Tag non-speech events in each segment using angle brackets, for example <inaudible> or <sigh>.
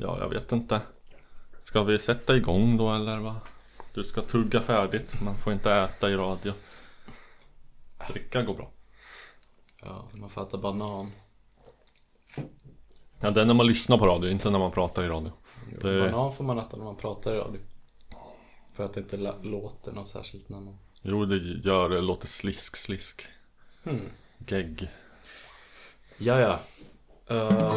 Ja, jag vet inte. Ska vi sätta igång då eller vad? Du ska tugga färdigt. Man får inte äta i radio. Dricka går bra. Ja, man får äta banan. Ja, det är när man lyssnar på radio, inte när man pratar i radio. Det- Banan får man äta när man pratar i radio. För att det inte låter något särskilt när man... Jo, det gör det. låter slisk, slisk. Hmm. Gegg. Ja, ja. Eh,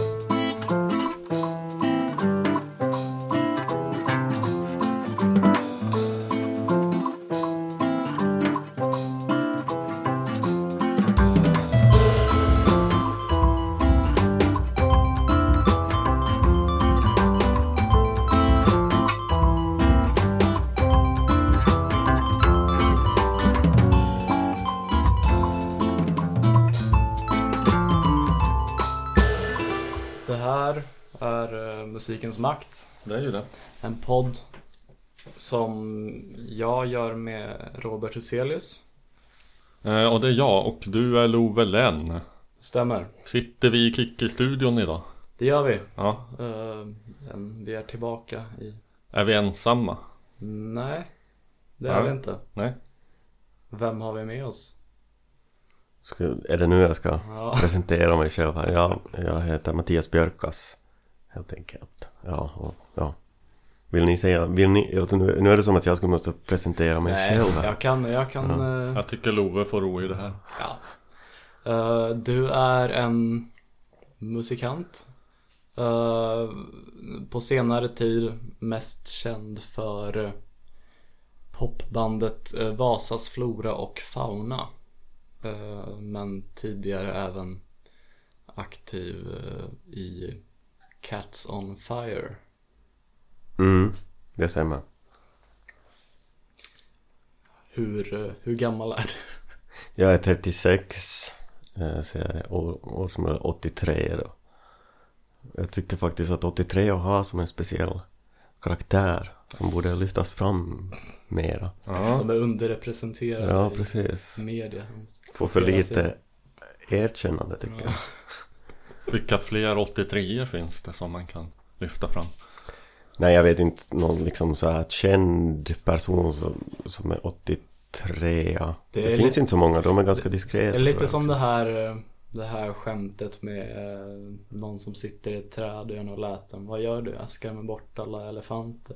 Musikens makt. Det är ju det. En podd som jag gör med Robert Huselius. Eh, och det är jag och du är Love Lenn. Stämmer. Sitter vi i Kikki-studion idag? Det gör vi. Ja. Eh, vi är tillbaka i... Är vi ensamma? Nej, det är vi inte. Nej. Vem har vi med oss? Ska, är det nu jag ska Ja, presentera mig själv här? Ja, jag heter Mattias Björkas. Helt enkelt. Ja, och, ja. Vill ni säga, vill ni, alltså nu, nu är det som att jag ska måste presentera mig nej, själv här. jag kan, jag kan... eh, Jag tycker Love får ro i det här. Ja. Eh, du är en musikant. Eh, på senare tid mest känd för popbandet Vasas Flora och Fauna. Men tidigare även aktiv i Cats on Fire. Mm, det stämmer. Hur, eh, hur gammal är du? Jag är 36. eh, Så jag är år, år som är 83 då. Jag tycker faktiskt att 83 har som en speciell karaktär som borde lyftas fram mera. Ja. De är underrepresenterade Ja, i precis. media. Får för lite erkännande tycker jag. Vilka fler 83 finns det som man kan lyfta fram? Nej, jag vet inte någon liksom så här känd person som, som är 83. Det, Det det är finns lite- inte så många, de är ganska diskreta. Det är lite som det här, eh, det här skämtet med eh, någon som sitter i ett träd och gör något läten. Vad gör du? Jag skrämmer bort alla elefanter.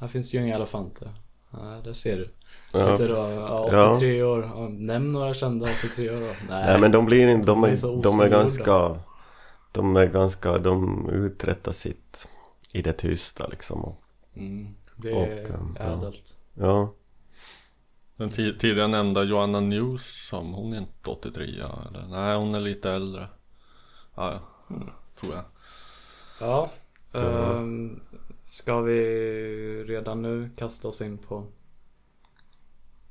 Här finns ju inga elefanter. Nej, där ser du. Ja, Lite då, ja, 83 år. Ja, Nämn några kända 83 år då. Nej, Nej men de blir inte, de De är är, så de är ganska De är ganska, de uträttar sitt i det tysta liksom och, mm, det och, är um, ja. ädelt. Ja, Den ti- tidigare nämnda Joanna Newsom, hon är inte 83 eller? Nej, hon är lite äldre. Ja, ja. Tror jag. Ja. ehm, ska vi redan nu kasta oss in på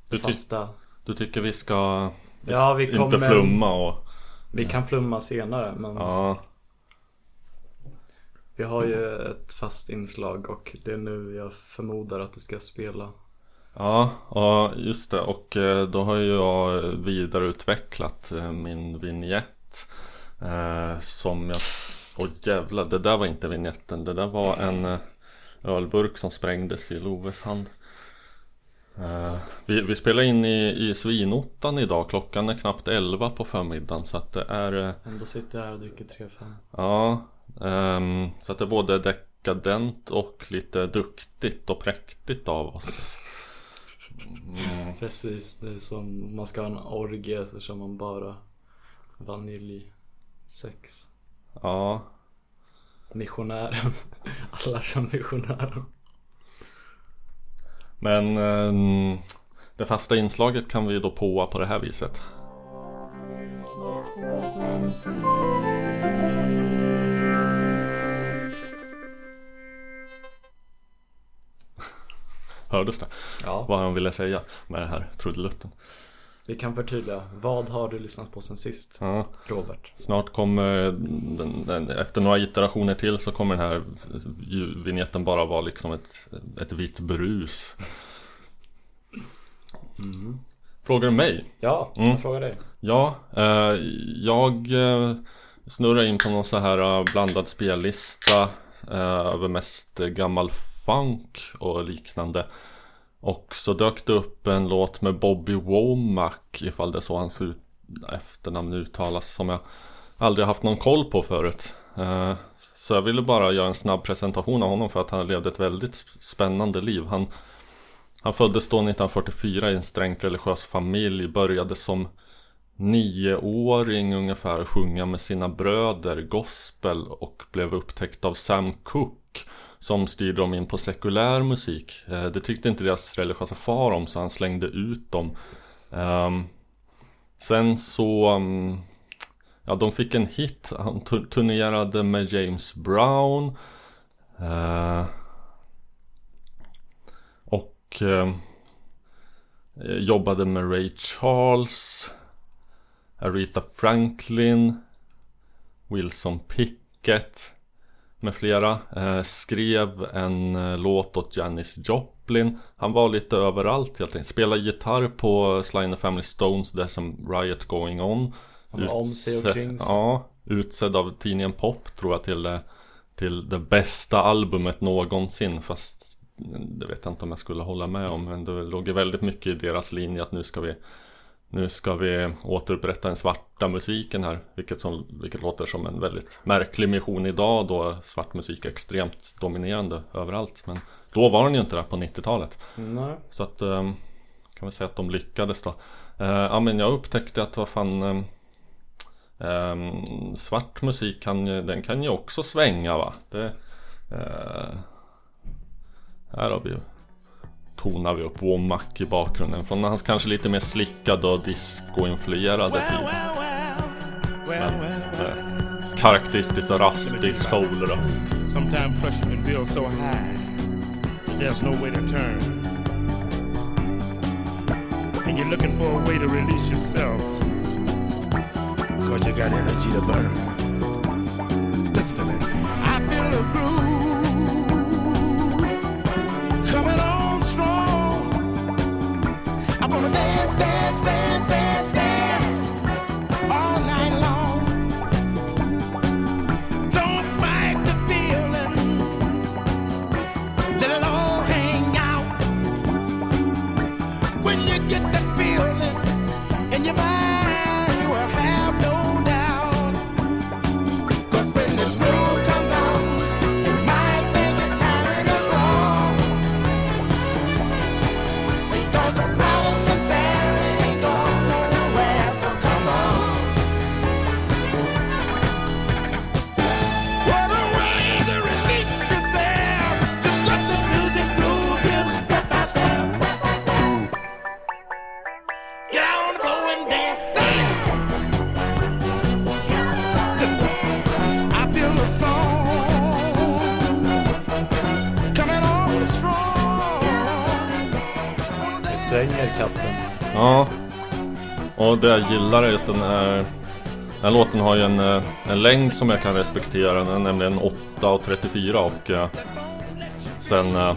Du, ty- fasta? du tycker vi ska Ja, vi inte kommer- flumma och... Vi kan flumma senare men Ja, Vi har ju ett fast inslag och det är nu jag förmodar att du ska spela. ja, ja just det. Och eh, då har ju jag vidareutvecklat eh, min vignett. Eh, som jag... Åh jävlar, det där var inte vignetten. Det där var en ölburk som sprängdes i Loves hand. Vi, vi spelar in i, i Svinottan idag. Klockan är knappt 11 på förmiddagen. Så att det är... Ändå sitter jag här och dricker 3-5. Ja, ehm, så att det är både dekadent och lite duktigt och präktigt av oss. Mm, Precis, det är som man ska ha en orgie så kör man bara vaniljsex. ja, Missionären. <laughs> Alla kör missionären. men ehm, det fasta inslaget kan vi då påa på det här viset. Hördes det? Ja, Vad han ville säga med det här trudelutten? vi kan förtydliga. Vad har du lyssnat på sen sist? Ja. Robert? Snart kommer den, den, efter några iterationer till så kommer den här vignetten bara vara liksom ett, ett vitt brus. Frågar du mig? Ja, Mm. jag frågar dig. Ja, eh, jag eh, snurrar in på någon så här eh, blandad spellista eh, över mest gammal funk och liknande. Och så dök det upp en låt med Bobby Womack, ifall det är så hans ut efternamn uttalas, som jag aldrig haft någon koll på förut. Eh, så jag ville bara göra en snabb presentation av honom för att han levde ett väldigt spännande liv. Han, han föddes då 1944 i en strängt religiös familj, började som nioåring ungefär sjunga med sina bröder gospel och blev upptäckt av Sam Cooke som styrde dem in på sekulär musik. Eh, det tyckte inte deras religiösa far om så han slängde ut dem. Ehm, sen så mm, Ja, de fick en hit. Han turnerade med James Brown. Eh, och ehm, eh, jobbade med Ray Charles. Aretha Franklin. Wilson Pickett. Med flera. Uh, skrev en låt åt Janis Joplin. Han var lite överallt helt enkelt. Spelade gitarr på Sly and the Family Stones. There's some riot going on. Han om sig och kring sig. Ja, utsedd av tidningen Pop tror jag till, eh, till det bästa albumet någonsin. Fast det vet jag inte om jag skulle hålla med om. Men det låg väldigt mycket i deras linje att nu ska vi nu ska vi återupprätta den svarta musiken här vilket, som, vilket låter som en väldigt märklig mission idag då svart musik är extremt dominerande överallt Men då var den ju inte det på 90-talet Nej. Så att ehm, kan vi säga att de lyckades då eh, Ja men jag upptäckte att vad fan ehm, Um, svart musik kan ju, den kan ju också svänga va. Det, uh, här har vi tonar vi upp Womack i bakgrunden från hans kanske lite mer slickade och disco-influerade tid. Men uh, karaktäristiskt raspig soul då. Sometimes pressure can build so high there's no way to turn. And you're looking for a way to release yourself. Cause you got energy to burn. Och det jag gillar är att den här, den här låten har ju en, eh, en längd som jag kan respektera. Den är nämligen 8.34 och och eh, sen... Eh,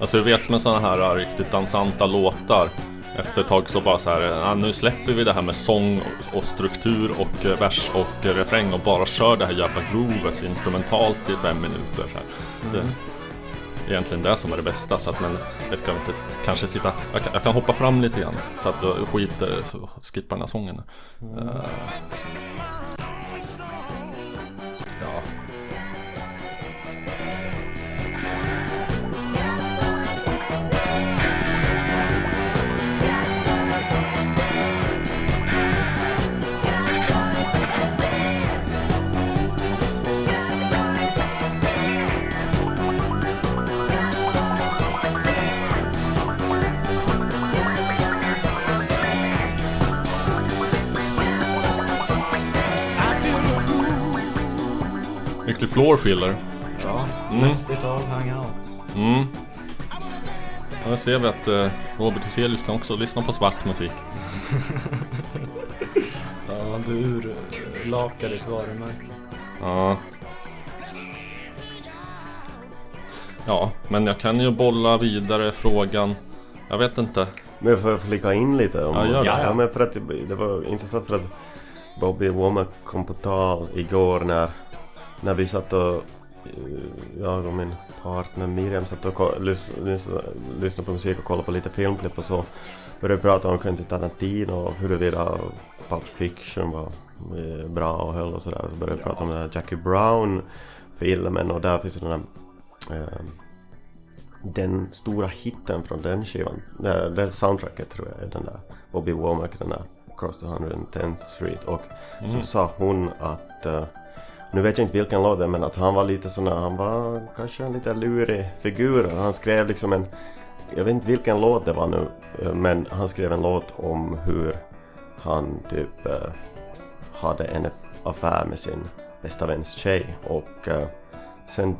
alltså jag vet med sådana här riktigt dansanta låtar efter ett tag så bara så här, ah, nu släpper vi det här med sång och struktur och vers och refräng och bara kör det här jävla groovet instrumentalt i fem minuter. Så mm. det, egentligen det som är det bästa. Så att man, jag ska inte kanske sitta, jag kan, jag kan hoppa fram lite grann. Så att jag skiter, skippar den här sången. Uh, floor filler. Ja, mm. mäktigt av hangout. Mm. Ja, ser vi att eh, Robert Hyselius kan också lyssna på svart musik. <laughs> ja, du urlakar ditt varumärke. Ja. Ja, men jag kan ju bolla vidare frågan. Jag vet inte. Men får jag flika in lite? Om, ja, gör det. Ja, ja, men för att det var intressant för att Bobby Womack kom på tal igår när när vi satt och eh, jag och min partner Miriam satt och lys- lys- lyssnade på musik och kollade på lite filmklipp och så började vi prata om Quentin Tarantino och huruvida Pulp Fiction var eh, bra och höll och sådär. Så började vi prata om den här Jackie Brown filmen och där finns den där eh, den stora hitten från den skivan, det, det soundtracket tror jag är den där Bobby Womack, den där Cross the 110th Street och så Mm. sa hon att eh, nu vet jag inte vilken låt det är men att han var lite sån här, han var kanske en lite lurig figur. Han skrev liksom en, jag vet inte vilken låt det var nu, eh, men han skrev en låt om hur han typ eh, hade en affär med sin bästa väns tjej och eh, sen,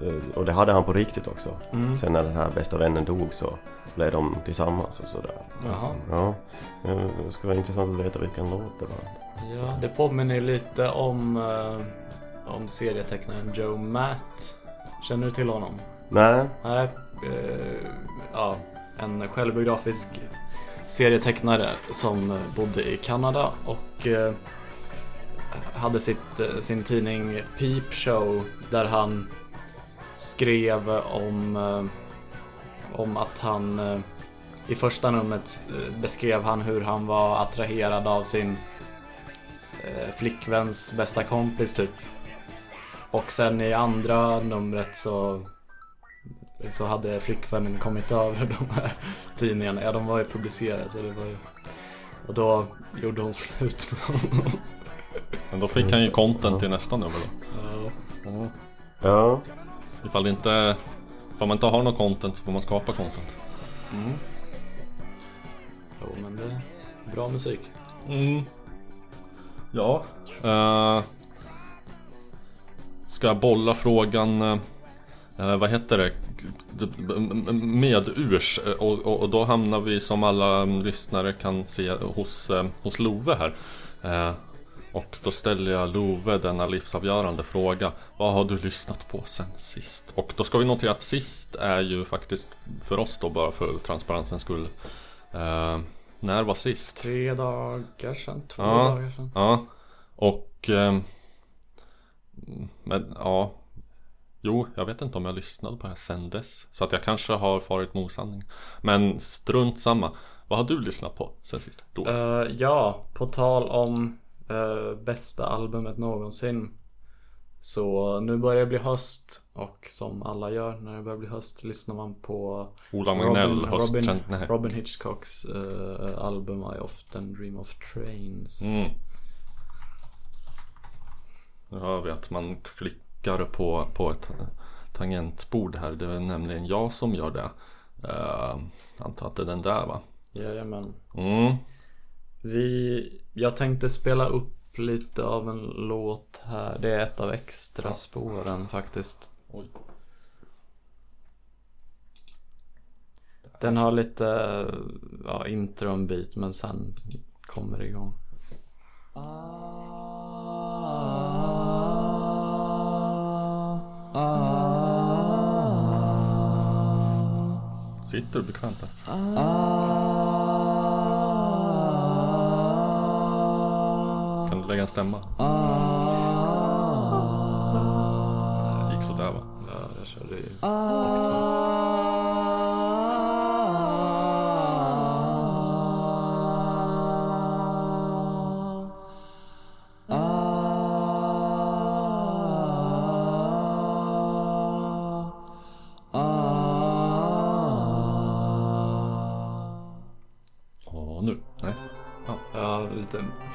eh, och det hade han på riktigt också. Mm. Sen när den här bästa vännen dog så blev de tillsammans och sådär. Jaha. Ja, eh, det skulle vara intressant att veta vilken låt det var. Ja, det påminner lite om, om serietecknaren Joe Matt. Känner du till honom? Nej, Nej, eh, ja, en självbiografisk serietecknare som bodde i Kanada och eh, hade sitt, eh, sin tidning Peep Show där han skrev om, eh, om att han eh, i första numret beskrev han hur han var attraherad av sin flickväns bästa kompis typ. Och sen i andra numret så så hade flickvännen kommit över <laughs> de här tidningarna. Ja, de var ju publicerade så det var ju... Och då gjorde hon slut med honom. Men då fick han ju content till nästa nummer då. Ja. ja. Ifall det inte... Ifall man inte har något content så får man skapa content. Mm. Jo, men det är bra musik. Mm. Ja. eh, ska bolla frågan... eh, vad heter det? Medurs. eh, Och, och, och då hamnar vi som alla mm, lyssnare kan se hos, eh, hos Love här. Eh, och då ställer jag Love denna livsavgörande fråga. Vad har du lyssnat på sen sist? Och då ska vi notera att sist är ju faktiskt för oss då bara för transparensens skull. Eh, när var sist? Tre dagar sedan, två Ja. dagar sedan. Ja, och... men ja... Jo, jag vet inte om jag lyssnade på det här sen dess. Så att jag kanske har farit med osanning. Men strunt samma. Vad har du lyssnat på sen sist? Då? Eh, ja, på tal om eh, bästa albumet någonsin. Så nu börjar det bli höst och som alla gör när det börjar bli höst lyssnar man på Ola Magnell, Robin, nej. Robin Hitchcocks eh, album I often dream of trains. Mm. Nu hör vi att man klickar på, på ett tangentbord här. Det är nämligen jag som gör det. Uh, antar att det är den där va? Jajamän. Mm. Vi, jag tänkte spela upp lite av en låt här. Det är ett av extra spåren faktiskt. Oj. Den har lite ja, intro en bit men sen kommer det igång. Sitter du bekvämt där? Kan du lägga en stämma? Det gick sådär va? Ja, jag körde i oktav.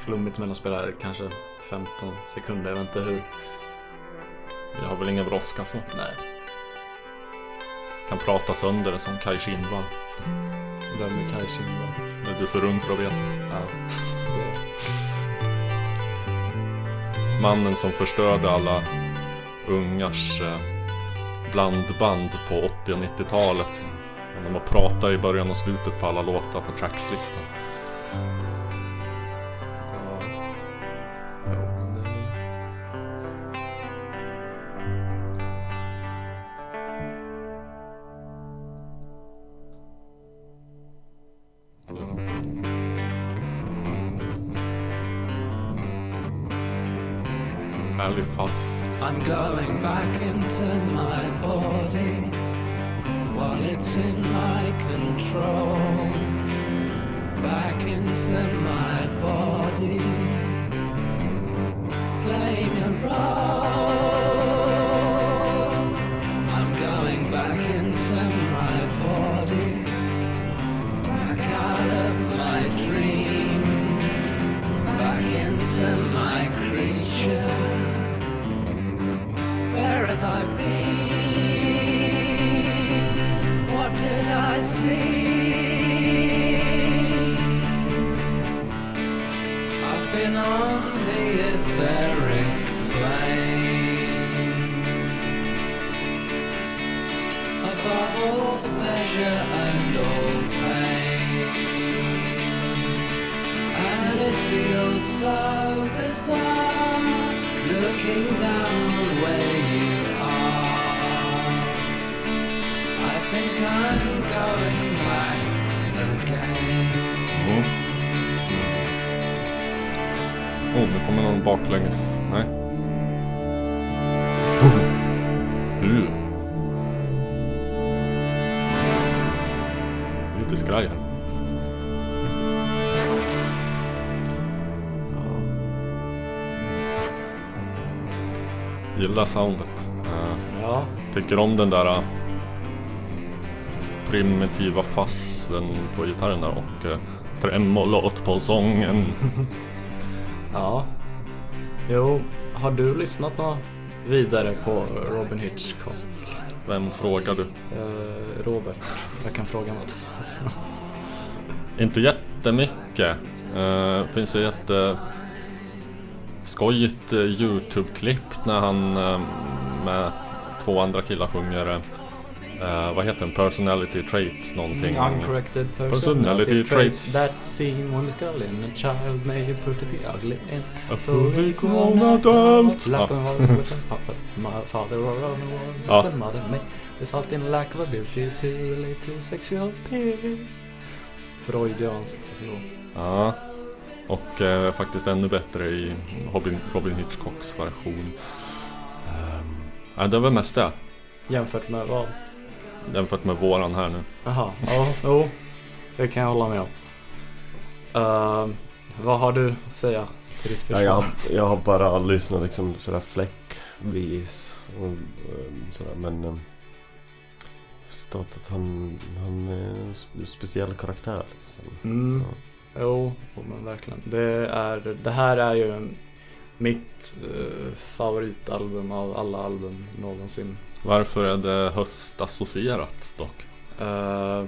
Flummigt mellanspel kanske 15 sekunder. Jag vet inte hur. Jag har väl ingen brådska så. Nej, Kan prata sönder det som Kaj Kindvall. vem är Kaj Kindvall? Är du för ung för att veta? Ja. Mannen som förstörde alla ungars eh, blandband på 80 och 90-talet. När man pratade i början och slutet på alla låtar på trackslistan. Härlig fuzz. I'm going I've on the etheric plane. Above all pleasure and all pain, and it feels so kommer någon baklänges. Nej. Oh. Uh. Lite skraj här. Gillar soundet. Ja, tycker om den där eh, primitiva fassen på gitarren där och uh, tremolot på sången. <laughs> ja. Jo, har du lyssnat något vidare på Robin Hitchcock? Vem frågar du? Eh, Robert, jag kan fråga Mattias. <laughs> Inte jättemycket. Uh, finns ett jätte skojigt eh, Youtube-klipp när han eh, med två andra killar sjunger eh, vad heter den? Personality traits någonting. Uncorrected Personality personality traits. that seem when the skull in a child may prove to be ugly in A fully grown adult. Like Ja. a father or a Ja. one mother may result in lack of ability to relate to sexual peer. Freudiansk, förlåt. Ja. Och eh, faktiskt ännu bättre i Robin, Robin Hitchcocks version. Um, ja, det var mest det. Jämfört med vad? Jämfört med våran här nu. Jaha, ja, jo. Det kan jag hålla med om. Ehm, vad har du att säga till ditt Ja, försvar? jag, jag har bara lyssnat liksom sådär fläckvis och ehm, sådär men um, förstått att han, han är en spe- speciell karaktär liksom. Mm. Ja. Jo, men verkligen. Det, är, det här är ju mitt eh, favoritalbum av alla album någonsin. Varför är det höstassocierat dock? Eh,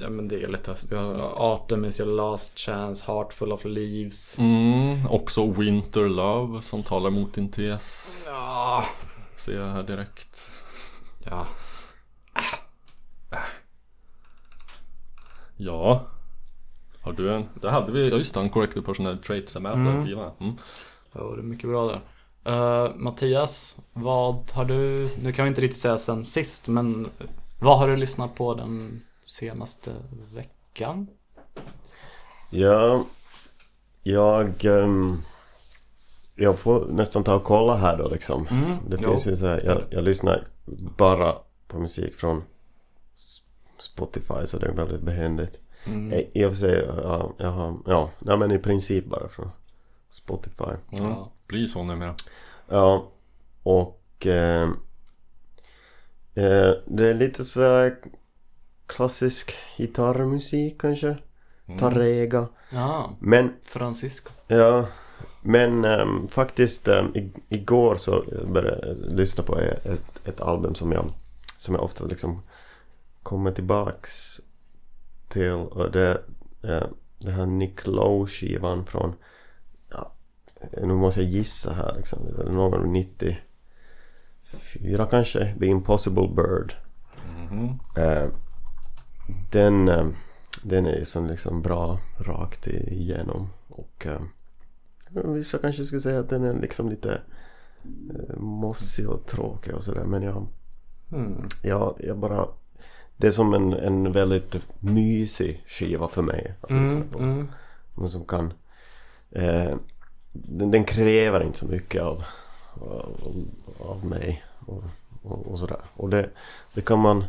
ja men det är lite höst. Vi har Autumn is your last chance, Heart full of leaves. Mm, också Winter Love som talar mot din tes. Ja. Ser jag här direkt. Ja. Ja. Har du en? Där hade vi, ja just det, en corrected personal traits med på Mm. skivan. Mm. Jo, det är mycket bra där. Eh, Mattias, vad har du, nu kan vi inte riktigt säga sen sist, men vad har du lyssnat på den senaste veckan? Ja, jag... ehm, jag får nästan ta och kolla här då liksom. Mm, Det jo. finns ju så här, jag, jag lyssnar bara på musik från Spotify så det är väldigt behändigt. Mm. I, I och för sig, ja, jag har, ja, nej men i princip bara från Spotify. Mm. Ja. Blir så numera. Ja, och eh, eh, det är lite så här klassisk gitarrmusik kanske. Mm. Tarrega. Ja, Men Francisco. Ja, men ehm, faktiskt um, igår så började jag lyssna på ett, ett album som jag, som jag ofta liksom kommer tillbaks till och det, eh, det här Nick Lowe-skivan från, nu måste jag gissa här liksom, någon 94 kanske, The Impossible Bird. Mhm. Eh, den, eh, den är som liksom bra rakt igenom och eh, vissa kanske skulle säga att den är liksom lite mossig och tråkig och sådär men jag, Mm. jag, jag bara det är som en, en väldigt mysig skiva för mig att lyssna Mm, på. mm. Som kan eh, den, den kräver inte så mycket av, av, av mig och, och, och sådär. Och det, det, kan man,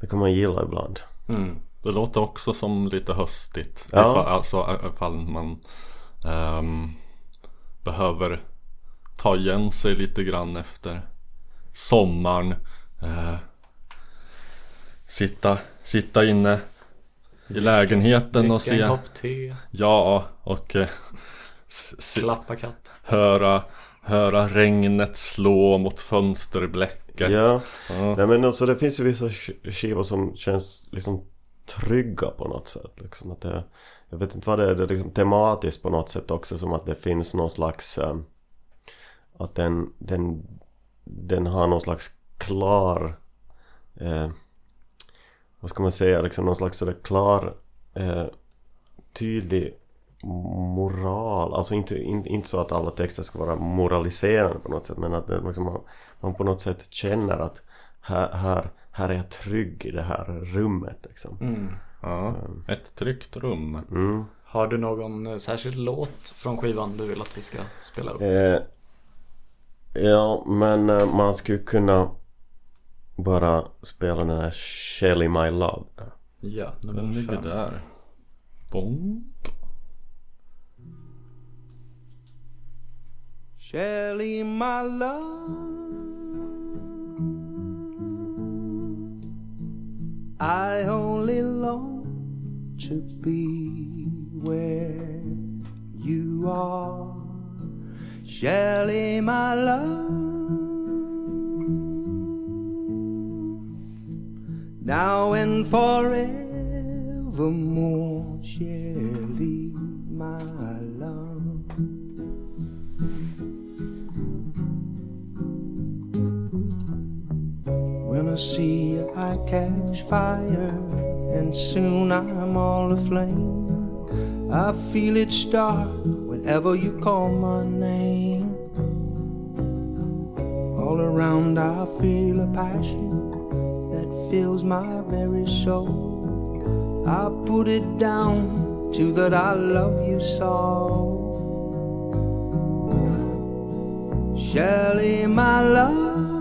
det kan man gilla ibland. Mm. Det låter också som lite höstigt. Ja. Ifall, alltså ifall man ehm, behöver ta igen sig lite grann efter sommaren. Eh, sitta, sitta inne i lägenheten och Dricka en se. kopp te, Ja, och eh, klappa katt. höra, höra regnet slå mot fönsterblecket. Ja, Ja. nej men alltså det finns ju vissa sk- skivor som känns liksom trygga på något sätt. Liksom att det, jag vet inte vad det är, det är liksom tematiskt på något sätt också som att det finns någon slags eh, Att den, den, den har någon slags klar eh, Vad ska man säga, liksom någon slags sådär klar eh, Tydlig moral, alltså inte, in, inte så att alla texter ska vara moraliserande på något sätt men att liksom man, man på något sätt känner att här, här, här är jag trygg i det här rummet liksom. Mm. Ja, ett tryggt rum. Mm. Har du någon eh, särskild låt från skivan du vill att vi ska spela upp? Eh, ja, men eh, man skulle kunna bara spela den här Shelly My Love. Ja, Den nummer ligger fem. där. Bom. Shelly, my love, I only long to be where you are. Shelly, my love, now and forevermore. Shelly, my See you, I catch fire, and soon I'm all aflame. I feel it start whenever you call my name. All around, I feel a passion that fills my very soul. I put it down to that I love you so. Shelley, my love.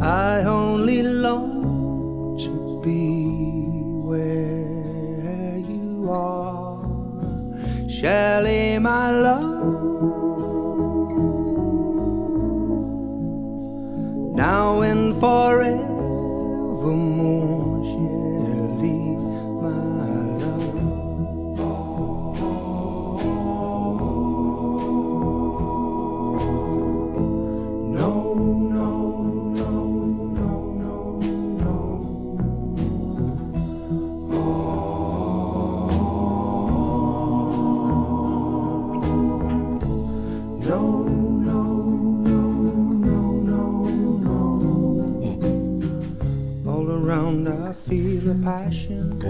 I only long to be where you are. Shelley, my love. Now and forevermore,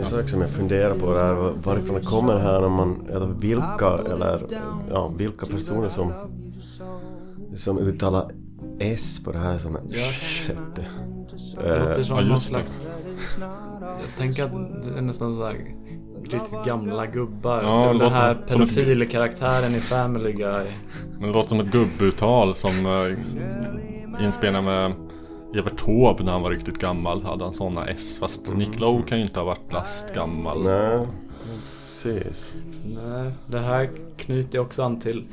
sak som jag funderar på det är varifrån det kommer det här när man, eller vilka, eller ja, vilka personer som, som uttalar S på det här som sättet. Det låter Eh, som ja, någon slags... Jag tänker att det är nästan sådär riktigt gamla gubbar. Ja, den låter här ett- pedofilkaraktären i Family Guy. Men det låter som ett gubbuttal som uh, inspelade med Evert Taube när han var riktigt gammal. Hade han sådana S. Fast Nick Lowe kan ju inte ha varit lastgammal. nej, precis. Nej, det här knyter ju också an till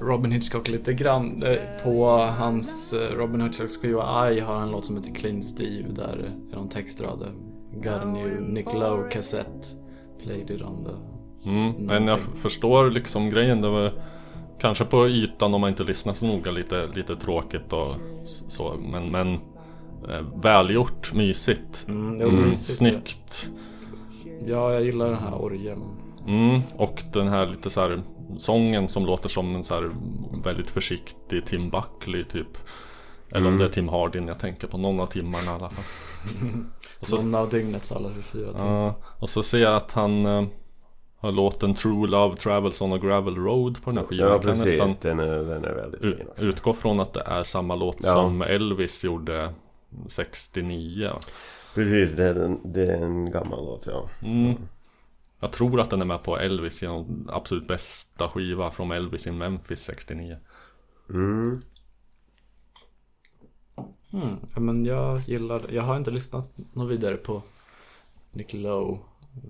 Robin Hitchcock lite grann. På hans eh, Robin Hitchcocks skiva I har han en låt som heter Clean Steve där är någon textrad. Got a new Nick Lowe cassette. Played it on the... Mm, men jag förstår liksom grejen. Det var kanske på ytan om man inte lyssnar så noga lite, lite tråkigt och s- så. Men, men eh, välgjort, mysigt. Mm, det Mm, mysigt. snyggt. Ja, jag gillar den här orgeln. Mm, och den här lite så här sången som låter som en så här väldigt försiktig Tim Buckley typ. Eller om det är Tim Hardin jag tänker på, någon av timmarna i alla fall. <laughs> Och så, Någon av dygnets alla 24 timmar. ja, och så ser jag att han eh, har låten True Love Travels on a Gravel Road på den här skivan. Ja Jag kan precis, nästan den är, den är väldigt fin. Alltså. utgå från att det är samma låt Ja. som Elvis gjorde 69. Precis, det är, en, det är en gammal låt ja. Mm. Jag tror att den är med på Elvis, en absolut bästa skiva från Elvis i Memphis 69. Mm. Mm, ja, men jag gillar, jag har inte lyssnat något vidare på Nick Lowe.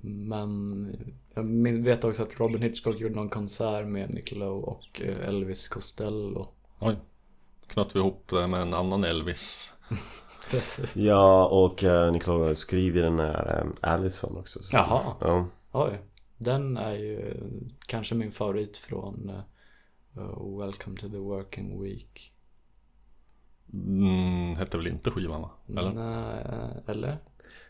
Men jag vet också att Robin Hitchcock gjorde någon konsert med Nick Lowe och eh, Elvis Costello. Oj. Knöt vi ihop det med en annan Elvis. <laughs> Precis. Ja, och uh, Nicola skriver den här um, Allison också. så- Jaha. Ja. Oj. Den är ju kanske min favorit från eh, uh, Welcome to the Working Week. Mm, hette väl inte skivan va? Eller? Nej, eller?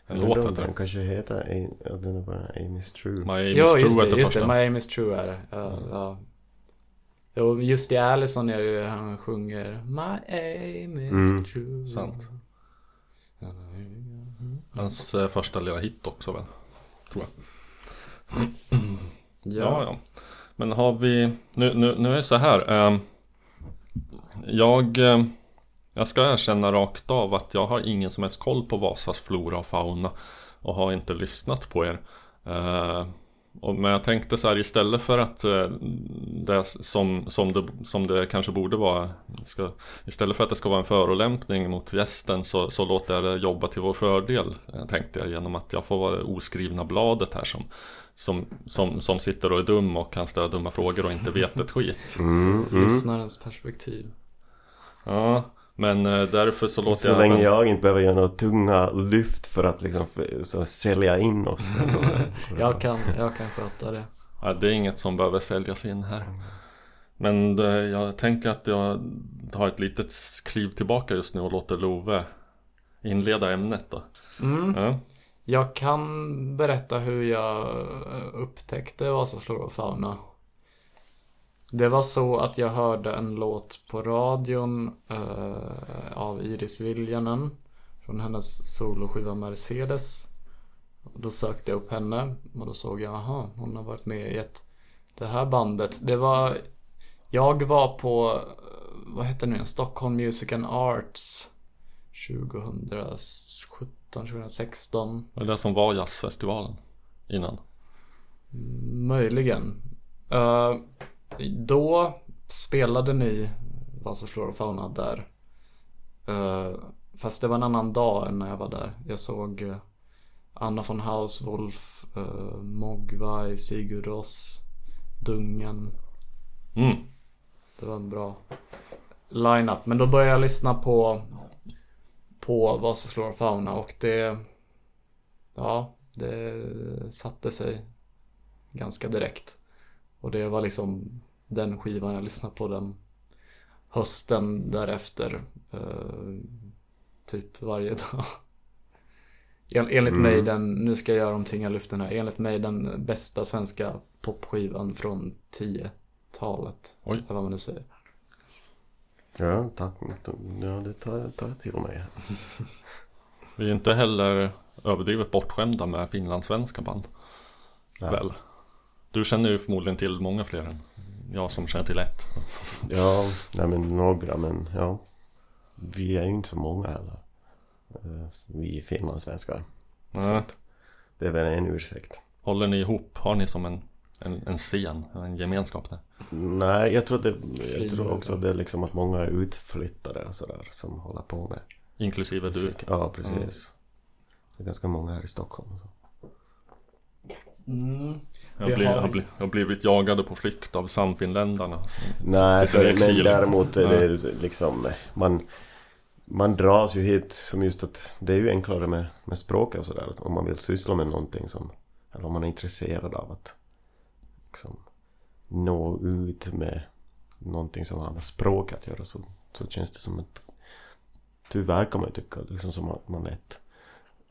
En Jag låt undrar om heter Den kanske heter, ja, den är bara Amy's True. My Aim Ja, is just True det, hette just det. första. My aim is true är det. Ja, ja. Jo, just i Allison är det ju han sjunger My aim is Mm, true. sant. Hans eh, första lilla hit också väl? Tror jag. Ja, ja. Men har vi... Nu, nu, nu är det så här. ehm, jag... eh, jag ska erkänna rakt av att jag har ingen som helst koll på Vasas flora och fauna. Och har inte lyssnat på er. Eh, och, men jag tänkte så här istället för att eh, det som, som, det, som det kanske borde vara ska, Istället för att det ska vara en förolämpning mot gästen så, så låter jag det jobba till vår fördel eh, Tänkte jag genom att jag får vara det oskrivna bladet här som, som, som, som sitter och är dum och kan ställa dumma frågor och inte vet ett skit Mm, mm. Lyssnarens perspektiv. Ja, men eh, därför så låter Så jag länge även- jag inte behöver göra några tunga lyft för att liksom för, så sälja in oss. <laughs> Jag kan, jag kan sköta det. Ja, det är inget som behöver säljas in här. Men det, jag tänker att jag tar ett litet kliv tillbaka just nu och låter Love inleda ämnet då. Mm. Ja. Jag kan berätta hur jag eh, upptäckte Vasas flora och fauna. Det var så att jag hörde en låt på radion eh, av Iris Viljanen från hennes soloskiva Mercedes. Och Då sökte jag upp henne och då såg jag, aha, hon har varit med i ett det här bandet. Det var Jag var på, eh, vad heter det nu, Stockholm Music and Arts 2017, 2016 Det är det som var jazzfestivalen innan. Möjligen. Eh, då spelade ni Vasas flora och fauna där. Eh, fast det var en annan dag än när jag var där. Jag såg eh, Anna von Hauswolf, uh, Mogwai, Sigurd Ross, Dungen. Mm. Det var en bra line-up. Men då började jag lyssna på på Vasas flora och fauna och det ja, det satte sig ganska direkt. Och det var liksom den skivan jag lyssnade på den hösten därefter. eh, typ varje <laughs> dag. En, enligt mig den, nu ska jag göra någonting jag lyfter här. Enligt mig den bästa svenska popskivan från 10-talet. Oj. Eller vad man nu säger. Ja, tack. Ja, det tar, tar jag till mig. Vi är inte heller överdrivet bortskämda med finlandssvenska band. Ja. Väl? Du känner ju förmodligen till många fler än jag som känner till ett. <laughs> Ja, nej men några men ja. Vi är ju inte så många heller. Eh, Vi finlandssvenskar. Att det är väl en ursäkt. Håller ni ihop? Har ni som en, en, en scen, en gemenskap där? Nej, jag tror, det, jag tror också det är liksom att många är utflyttade och sådär som håller på med Inklusive du? Ja, precis. Det är ganska många här i Stockholm. och Så. Mm. Jag, blir, har- jag, blir, jag har blivit jagade på flykt av samfinländarna. Nej, så, men däremot är det liksom man, man dras ju hit som just att det är ju enklare med, med språket och sådär. Om man vill syssla med någonting som, eller om man är intresserad av att liksom nå ut med någonting som har med språk att göra så, så känns det som att tyvärr kan man ju tycka liksom som att man lätt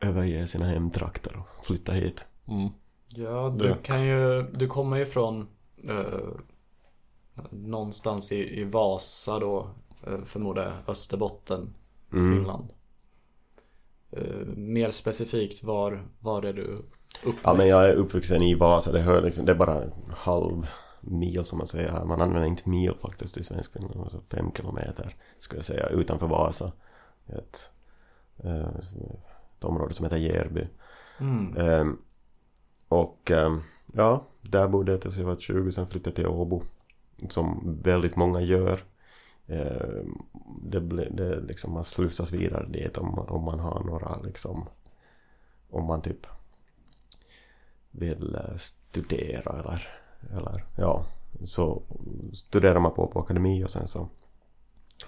överger sina hemtrakter och flyttar hit. Mm. Ja, du kan ju, du kommer ju från eh, någonstans i, i Vasa då, eh, förmodar jag, Österbotten, Mm. Finland. Eh, mer specifikt, var, var är du uppväxt? Ja men jag är uppvuxen i Vasa, det, hör liksom, det är bara en halv mil som man säger här. Man använder inte mil faktiskt i svenskan. Alltså fem kilometer skulle jag säga utanför Vasa. Ett, eh, ett område som heter Järby. Mm. Ehm, Och eh, ja, där bodde jag tills jag var 20, sen flyttade jag till Åbo. Som väldigt många gör. Eh, det, ble, det liksom, man slussas vidare dit om, om man har några liksom om man typ vill eh, studera eller, eller ja så studerar man på på akademi och sen så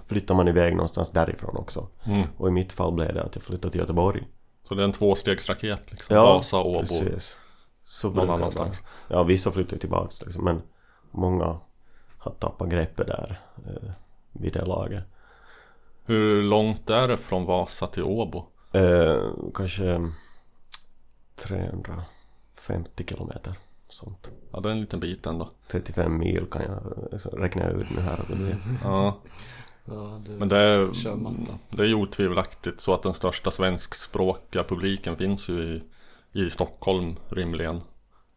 flyttar man iväg någonstans därifrån också. Mm. Och i mitt fall blev det att jag flyttade till Göteborg. Så det är en tvåstegsraket liksom. Ja, Vasa, Åbo, Precis. Så någon annanstans. Ja, vissa flyttar tillbaks liksom, men många har tappat greppet där eh, vid det laget. Hur långt är det från Vasa till Åbo? Eh, kanske 350 kilometer. Sånt. Ja, det är en liten bit ändå. 35 mil kan jag alltså, räkna ut nu här. Det blir. Ja, Ja, men det är, det är ju otvivelaktigt så att den största svenskspråkiga publiken finns ju i, i Stockholm rimligen.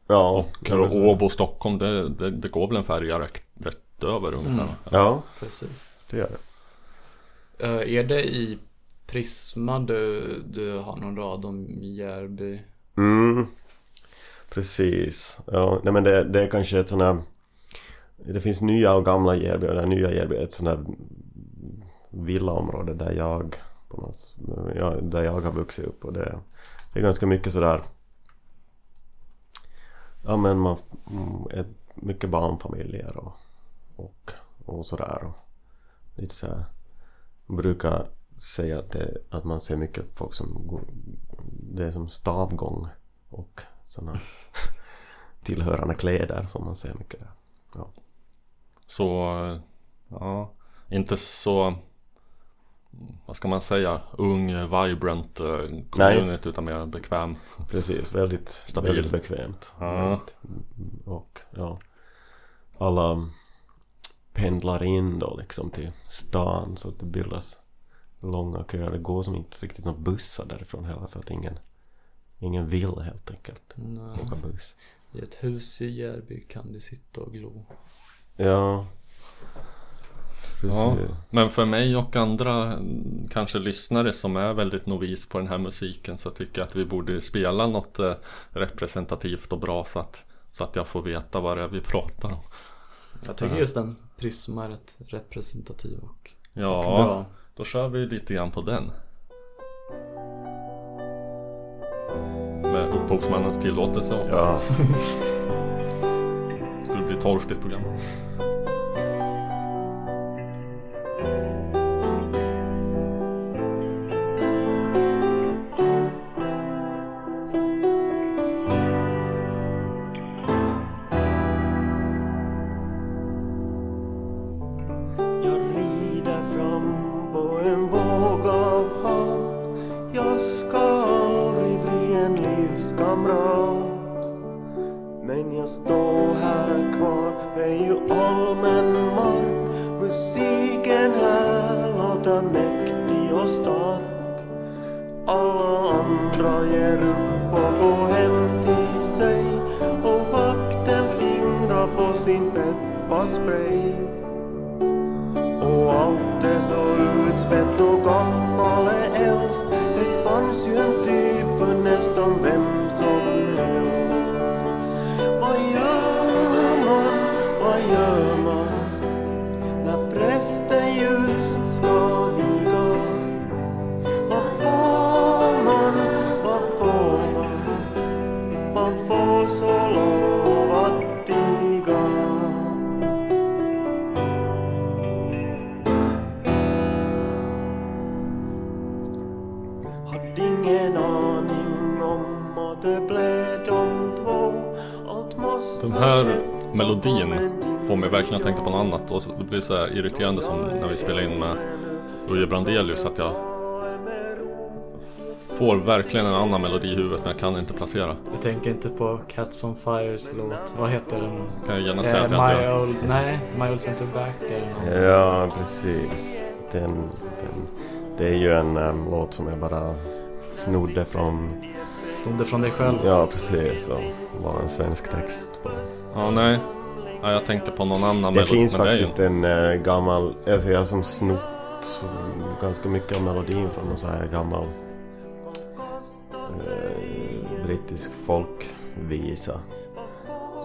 Ja, Och Åbo, Stockholm, det, det, det går väl en färja rätt, rätt över ungefär. Mm. Ja, Precis. det gör det. Eh, är det i Prisma du, du har någon rad om Järby? Mm. Precis. Ja, nej men det, det är kanske ett sånt här Det finns nya och gamla Järby och det nya Järby är ett sånt här villaområde där jag på något, ja, där jag har vuxit upp och det, det är ganska mycket sådär. Ja men man mm, är mycket barnfamiljer och, och, och sådär. Och lite såhär man brukar säga att, det, att man ser mycket folk som går, det är som stavgång och sådana <laughs> tillhörande kläder som man ser mycket där. Så, ja, inte så vad ska man säga, ung, vibrant eh, community utan mer bekväm. Precis, väldigt, Stabil. väldigt bekvämt. Ja. Och ja, alla pendlar in då liksom till stan så att det bildas långa köer. Det går som inte riktigt några bussar därifrån heller för att ingen, ingen vill helt enkelt Nej. åka buss. I ett hus i Järby kan de sitta och glo. Ja. Ja, men för mig och andra mm, kanske lyssnare som är väldigt novis på den här musiken så tycker jag att vi borde spela något eh, representativt och bra så att, så att jag får veta vad det är vi pratar om. Jag tycker just den Prisma är rätt representativ och Ja, bra. då kör vi lite grann på den. Med upphovsmannens tillåtelse hoppas jag. Ja, Det <laughs> skulle bli torftigt program. För nästan vem som blir så här irriterande som när vi spelar in med Uje Brandelius att jag får verkligen en annan melodi i huvudet men jag kan inte placera. Du tänker inte på Cats on Fires låt, vad heter den? Kan jag gärna säga att Eh, jag inte My gör. Old, nej, My Old Center Back någon. ja precis. Den, den, det är ju en em, låt som jag bara snodde från, Stod det från dig själv? ja precis, och var en svensk text på. Ja, nej. Ja, jag tänkte på någon annan Det melodi. finns men det är ju- faktiskt en äh, gammal, alltså jag har som snott ganska mycket av melodin från någon så här gammal eh, brittisk folk visa.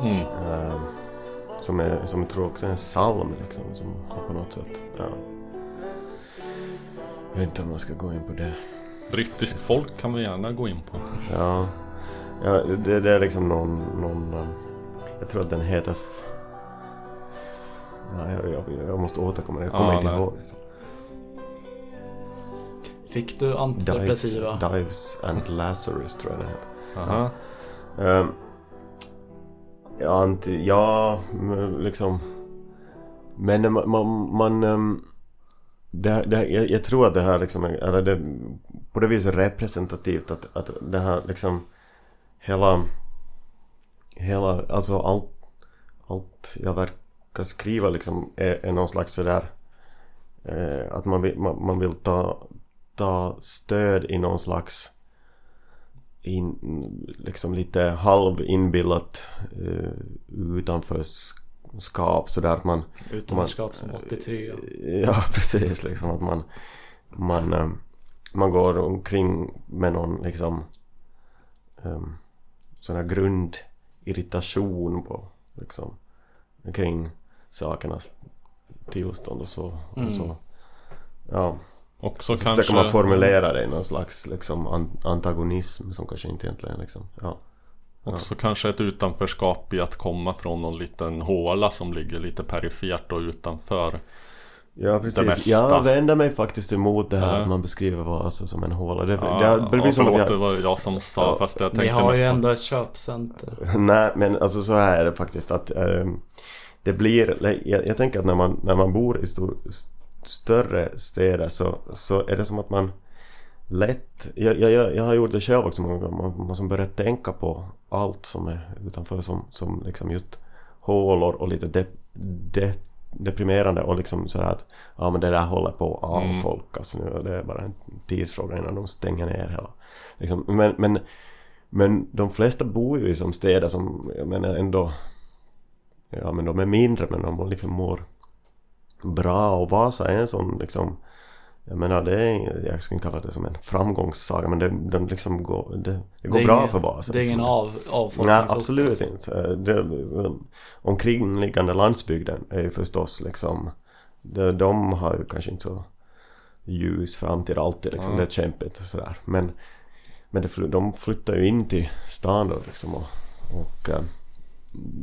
Mm. Eh, som, är, som jag tror också är en psalm liksom. Som på något sätt, ja. Jag vet inte om man ska gå in på det. Brittiskt folk kan vi gärna gå in på. Ja, ja det, det är liksom någon, någon Jag tror att den heter ja, jag, jag, jag måste återkomma, jag kommer Ja, inte nej. ihåg. Fick du Dives, antidepressiva? Dives and Lazarus tror jag det heter. Aha. Um, ja, anti, ja, liksom. Men man, man, man ehm, det, det, jag, jag tror att det här liksom, är- eller det på det viset representativt att, att det här liksom hela, hela, alltså allt, allt jag verkar skriva liksom är, är någon slags sådär eh, att man vill, man, man vill ta, ta stöd i någon slags in, liksom lite halvinbillat uh, utanförskap sådär att man Utanförskap som 83 ja. <laughs> Ja precis liksom att man Man, eh, man går omkring med någon liksom um, Sån här grundirritation på liksom Kring sakernas tillstånd och så, och Mm. så Ja Och så och så kanske... försöker man formulera det i någon slags liksom an- antagonism som kanske inte egentligen liksom Ja Också kanske ett utanförskap i att komma från någon liten håla som ligger lite perifert och utanför. Ja Det precis, mesta. jag vänder mig faktiskt emot det här Ja. att man beskriver Vasa som en håla det, Ja, det, det blir ja, som att förlåt, jag, det var jag som sa Ja, fast jag tänkte har mest ju ändå ett köpcenter. <laughs> Nej men alltså så här är det faktiskt att ehm, Det blir, jag, jag tänker att när man, när man bor i stor, st- större städer så, så är det som att man lätt jag, jag, jag jag har gjort det själv också många gånger, man, man som börjar tänka på allt som är utanför som, som liksom just hålor och lite de, de, deprimerande och liksom sådär att ja men det där håller på att Mm. avfolkas nu och det är bara en tidsfråga innan de stänger ner hela liksom, men, men men de flesta bor ju i som städer som, jag menar ändå Ja men de är mindre men de liksom mår bra och Vasa är en sån liksom Jag menar det är, jag skulle kalla det som en framgångssaga men det, den liksom går, det, det går Det bra ingen- för Vasa Det är liksom. ingen av, Nej avfolkningsort. absolut inte. Det, omkringliggande landsbygden är ju förstås liksom de, de har ju kanske inte så ljus framtid alltid liksom. Ja. Det är kämpigt och sådär. Men, men det, de flyttar ju in till stan då liksom och, och eh,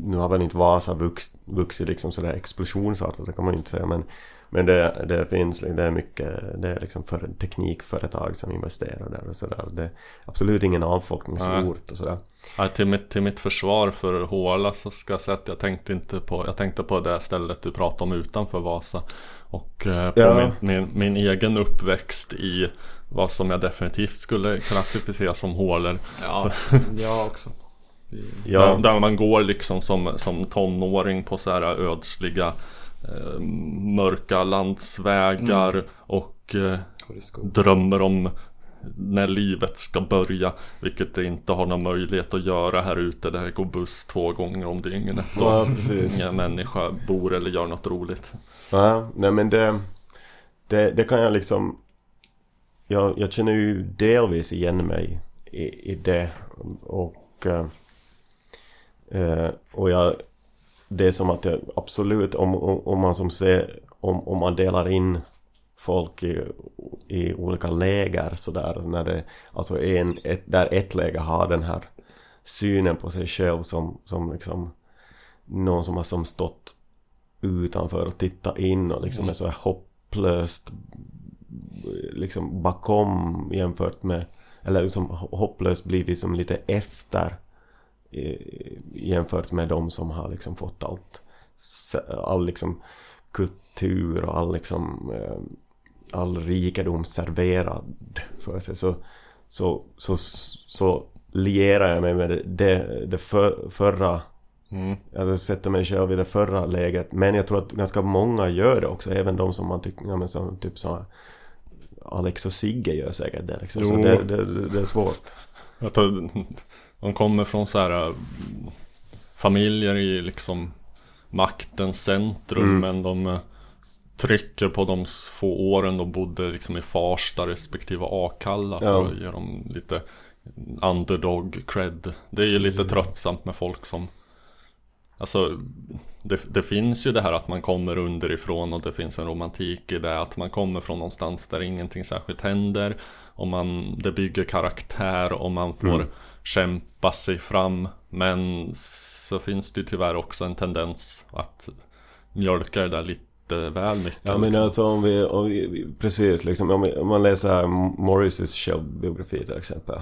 nu har väl inte Vasa vux, vuxit liksom sådär explosionsartat, det kan man ju inte säga men men det, det finns, det är mycket, det är liksom för teknikföretag som investerar där och sådär. Det är absolut ingen avfolkningsort och sådär. Ja, till, mitt, till mitt försvar för Håla så ska jag säga att jag tänkte inte på Jag tänkte på det stället du pratade om utanför Vasa Och eh, på Ja. min, min, min egen uppväxt i Vad som jag definitivt skulle klassificera som hålor Ja, jag också. Ja. där, där man går liksom som, som tonåring på så här ödsliga eh, Mörka landsvägar och eh, drömmer om när livet ska börja Vilket det inte har någon möjlighet att göra här ute. Där det går buss två gånger om dygnet och Ja, precis. ingen människa bor eller gör något roligt. Ja, nej men det, det, det kan jag liksom jag, jag känner ju delvis igen mig i, i det. Och eh, eh, och jag det är som att jag absolut om, om, om man som ser om, om man delar in folk i, i olika läger sådär när det alltså en, ett, där ett läger har den här synen på sig själv som, som liksom någon som har som stått utanför och tittat in och liksom är så här hopplöst liksom bakom jämfört med eller liksom hopplöst blivit som lite efter jämfört med de som har liksom fått allt all liksom kultur och all liksom eh, all rikedom serverad för sig. Så så, så, så lierar jag mig med det, det, för, förra mm. jag sätter mig själv i det förra läget. Men jag tror att ganska många gör det också. Även de som man tycker, ja, men som, typ så Alex och Sigge gör säkert det liksom. Så det, det, det är svårt. Jag tror, De kommer från så här äh, Familjer i liksom Maktens centrum Mm. men de äh, Trycker på de få åren de bodde liksom i Farsta respektive Akalla för Ja. att ge dem lite underdog cred. Det är ju lite tröttsamt med folk som Alltså det, det finns ju det här att man kommer underifrån och det finns en romantik i det att man kommer från någonstans där ingenting särskilt händer och man, det bygger karaktär och man får Mm kämpa sig fram men så finns det ju tyvärr också en tendens att mjölka det där lite väl mycket Ja men liksom. alltså om vi, om vi precis liksom om, vi, om man läser här Morrises självbiografi till exempel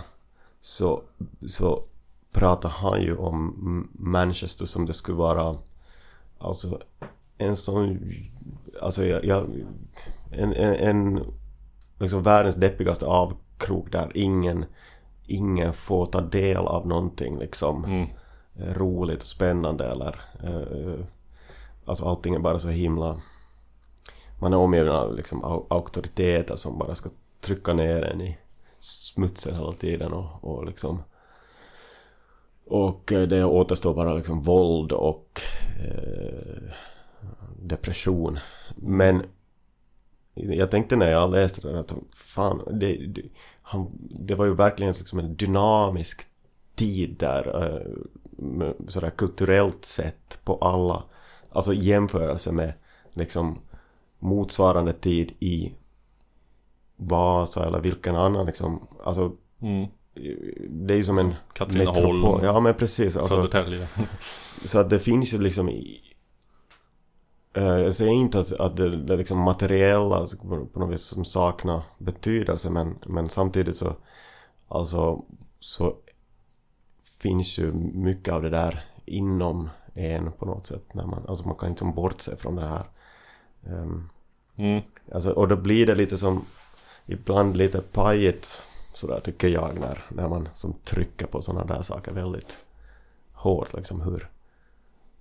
så, så pratar han ju om Manchester som det skulle vara alltså en sån alltså jag, jag en, en, en liksom världens deppigaste avkrok där ingen ingen får ta del av någonting liksom Mm. roligt och spännande eller eh, Alltså allting är bara så himla Man är omgiven av liksom au- auktoriteter som bara ska trycka ner en i smutsen hela tiden och, och liksom Och eh, det återstår bara liksom våld och eh, depression Men jag tänkte när jag läste det att fan, det, det, han, det var ju verkligen liksom en dynamisk tid där eh, sådär kulturellt sett på alla Alltså i jämförelse med liksom motsvarande tid i Vasa eller vilken annan liksom Alltså Mm. det är ju som en Katrineholm. Ja men precis. Alltså, Södertälje. så att det finns ju liksom Jag säger inte att, att det, det liksom materiella på något vis som saknar betydelse men, men samtidigt så Alltså så finns ju mycket av det där inom en på något sätt. När man, alltså man kan inte som bortse från det här. Ehm, Mm. Alltså, och då blir det lite som ibland lite pajigt sådär tycker jag när, när man som trycker på sådana där saker väldigt hårt liksom hur,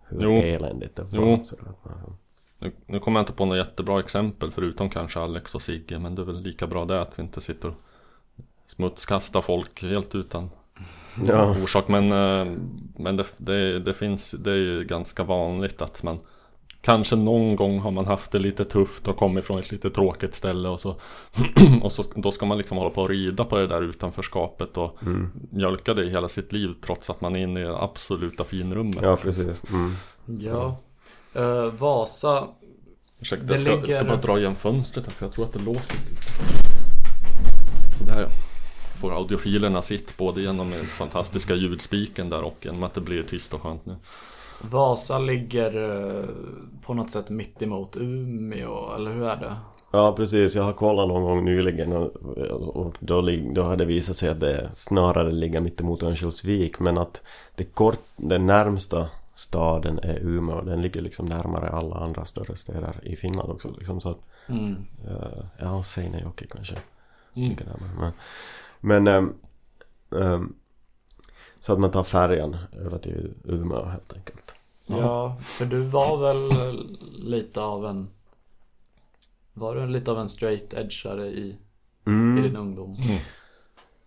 hur Jo. eländigt det var. Jo. Sådär, alltså. Nu, nu kommer jag inte på något jättebra exempel förutom kanske Alex och Sigge men det är väl lika bra det att vi inte sitter och smutskastar folk helt utan <laughs> Ja. orsak men, eh, men det, det, det finns, det är ju ganska vanligt att man Kanske någon gång har man haft det lite tufft och kommit från ett lite tråkigt ställe och så <clears throat> Och så, då ska man liksom hålla på och rida på det där utanförskapet och Mm. mjölka det i hela sitt liv trots att man är inne i det absoluta finrummet ja precis. Mm. Ja. Eh, Vasa, Ursäkta, Det jag ska, ligger- ska bara dra igen fönstret här, för jag tror att det låter lite. Sådär ja. Får audiofilerna sitt både genom den fantastiska ljudspiken där och genom att det blir tyst och skönt nu. Vasa ligger eh, på något sätt mitt emot Umeå, eller hur är det? Ja precis, jag har kollat någon gång nyligen och, och då, då hade det visat sig att det snarare ligger mittemot Örnsköldsvik men att det kort, den närmsta staden är Umeå, den ligger liksom närmare alla andra större städer i Finland också liksom så att Mm. eh, Ja, Seinäjoki kanske Mm. men Men ehm, ehm, Så att man tar färjan över till Umeå helt enkelt Ja, för du var väl lite av en Var du lite av en straight edgeare i, i mm. din ungdom?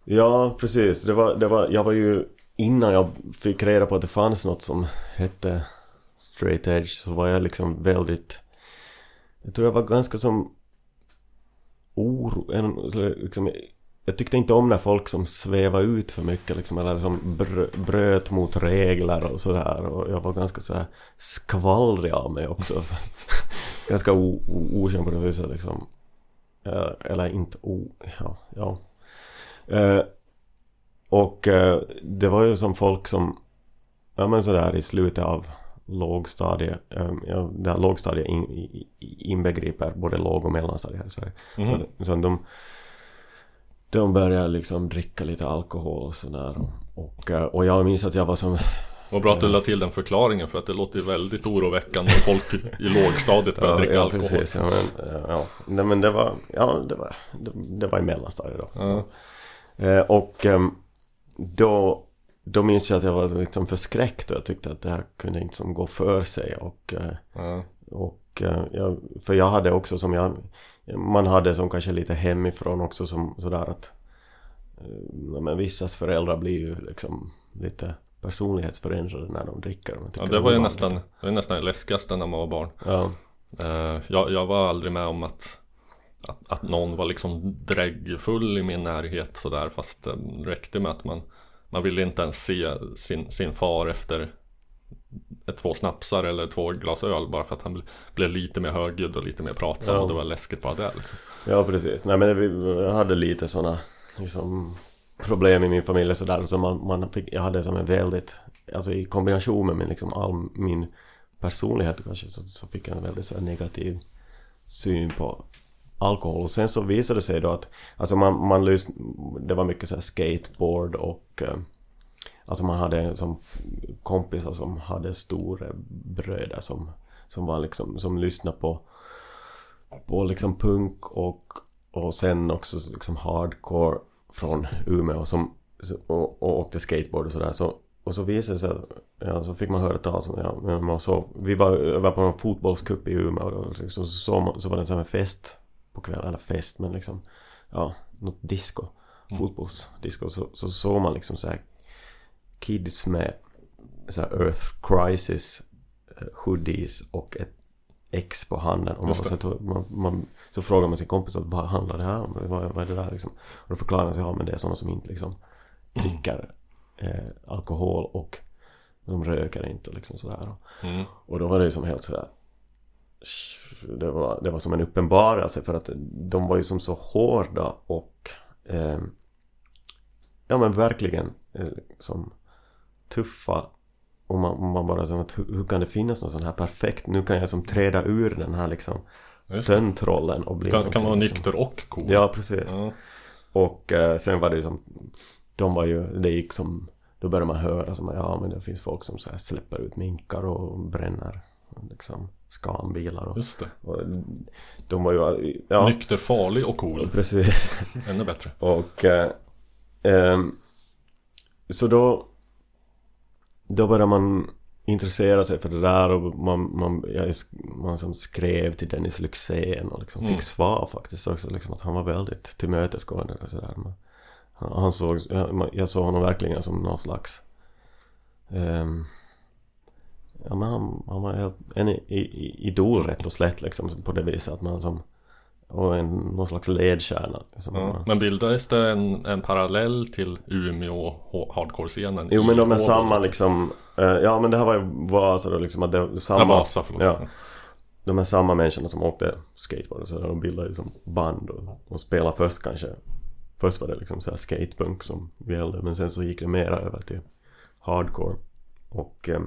Ja, precis. Det var, det var, jag var ju innan jag fick reda på att det fanns något som hette straight edge så var jag liksom väldigt Jag tror jag var ganska som oro, en, liksom, jag tyckte inte om när folk som svävade ut för mycket liksom, eller som bröt mot regler och sådär och jag var ganska sådär skvallrig av mig också. <laughs> Ganska okänd på det viset liksom. Eh, eller inte o... ja, ja. Eh, och eh, det var ju som folk som, ja men sådär i slutet av lågstadiet, eh, ja, där lågstadiet in, inbegriper både låg och mellanstadiet här i Sverige. Mhm. Så, så de, de började liksom dricka lite alkohol och sådär. Och, och, eh, och jag minns att jag var som, Vad bra att du la till den förklaringen för att det låter väldigt oroväckande om folk i lågstadiet börjar <laughs> dricka ja, alkohol. precis, ja men, ja. Nej, men det var, ja det var, det, det var i mellanstadiet då. Ja. Och ehm, då, då minns jag att jag var liksom förskräckt och jag tyckte att det här kunde inte som gå för sig och, Ja. och eh, jag, för jag hade också som jag man hade som kanske lite hemifrån också som sådär att eh, men vissas föräldrar blir ju liksom lite personlighetsförändrade när de dricker. Ja, det var ju nästan, det var nästan det läskigaste när man var barn. Ja, jag, jag var aldrig med om att att, att någon var liksom dräggfull i min närhet sådär fast det räckte med att man man ville inte ens se sin, sin far efter två snapsar eller två glas öl bara för att han blev lite mer högljudd och lite mer pratsam Ja. och det var läskigt bara det liksom. Ja precis, nej men vi jag hade lite sådana liksom problem i min familj sådär så man, man fick, jag hade som en väldigt Alltså i kombination med min liksom all min personlighet kanske så, så fick jag en väldigt så negativ syn på alkohol. Och sen så visade det sig då att Alltså man, man lys, det var mycket så här skateboard och eh, Alltså man hade som kompisar som hade stora bröder som Som var liksom, som lyssnade på På liksom punk och Och sen också liksom hardcore Från Umeå som Och, och åkte skateboard och sådär. Så Och så visade det sig att Ja så fick man höra talas om ja, man såg, Vi var, var på en fotbollscup i Umeå och liksom, så, så, man- så var det en sån här fest. På kvällen, eller fest men liksom Ja, något disco Fotbollsdisco så, så såg man liksom så här kids med så här Earth Crisis eh, hoodies och ett X på handen. Och man, så, man, man, så frågar man sin kompis att vad handlar det här om? Vad, vad är det där liksom? Och då förklarar han sig, ja men det är sådana som inte liksom dricker eh, alkohol och de röker inte och liksom sådär. Mm. Och då var det ju som helt sådär det var, det var som en uppenbarelse för att de var ju som så hårda och eh, Ja men verkligen eh, som tuffa och man, man bara som att hur, hur kan det finnas något sånt här perfekt Nu kan jag som träda ur den här liksom. Töntrollen och bli Kan, kan vara liksom. nykter och cool. Ja precis Ja. och eh, sen var det ju som De var ju, det gick som Då började man höra som ja men det finns folk som så här släpper ut minkar och bränner liksom skanbilar och, Just det. och De var ju, ja Nykter, farlig och cool. precis <laughs> Ännu bättre. och eh, ehm, Så då Då började man intressera sig för det där och man, man, jag, man som skrev till Dennis Lyxzén och liksom Mm. fick svar faktiskt också liksom att han var väldigt tillmötesgående och sådär. Han, han såg, jag, jag såg honom verkligen som någon slags ehm, Ja men han, han var en idol rätt och slätt liksom på det viset att man som Och en, någon slags ledstjärna liksom. Ja. Men bildades det en, en parallell till Umeå hardcore-scenen? Jo men de är samma liksom eh, Ja men det här var ju Vasa då liksom att det Ja, samma Vasa, förlåt. Ja. De är samma människorna som åkte skateboard och så där, de bildade liksom band och, och spelade först kanske Först var det liksom så här skatepunk som gällde men sen så gick det mera över till hardcore Och eh,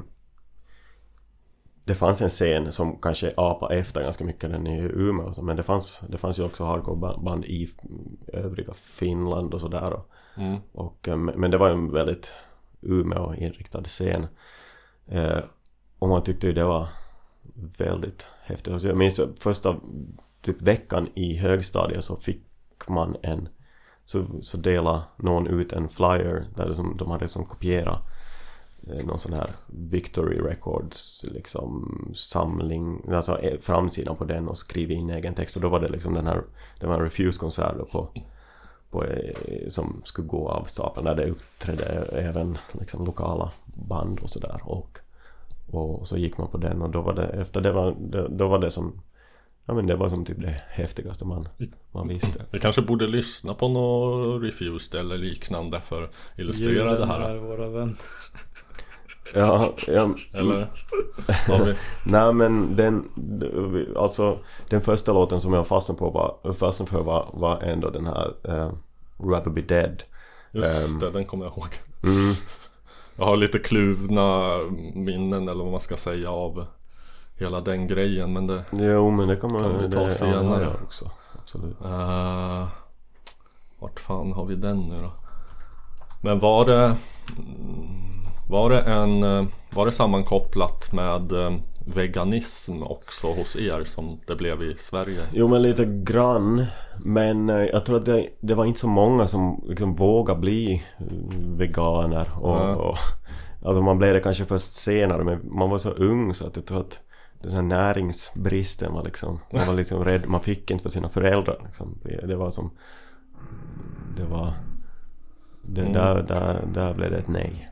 Det fanns en scen som kanske apade efter ganska mycket den i Umeå men det fanns, det fanns ju också hardcore-band i övriga Finland och sådär och Mm. och, eh, men det var ju en väldigt Umeå-inriktad scen. Eh, och man tyckte ju det var väldigt häftigt. Alltså jag minns första typ veckan i högstadiet så fick man en så, så delade någon ut en flyer där som, de hade som kopierat någon sån här Victory Records liksom samling, alltså eh, framsidan på den och skrivit in egen text och då var det liksom den här, det var en Refuse-konsert på på, eh, som skulle gå av stapeln där det uppträdde även liksom lokala band och sådär och, och så gick man på den och då var det efter det var det, då var det som ja men det var som typ det häftigaste man, man visste Vi kanske borde lyssna på något Refused eller liknande för att illustrera det Julen här. är våra vänner. Ja, ja Eller? <laughs> Nej men den alltså den första låten som jag fastnade på var fastnade för var, var ändå den här uh, Rather Be Dead Just Ehm. det, den kommer jag ihåg. mm. <laughs> Jag har lite kluvna minnen eller vad man ska säga av hela den grejen. Men det... jo men det man Kan vi ta det, ja, senare? jag också absolut Uh, vart fan har vi den nu då? Men var det... mm, Var det en... eh, Var det sammankopplat med eh, veganism också hos er som det blev i Sverige? Jo men lite grann Men eh, jag tror att det, det var inte så många som liksom vågade bli veganer och, Ja. och Alltså man blev det kanske först senare men man var så ung så att jag tror att den här näringsbristen var liksom Man var liksom rädd, man fick inte för sina föräldrar liksom. Det det var som Det var det, Mm. där, där, där blev det ett nej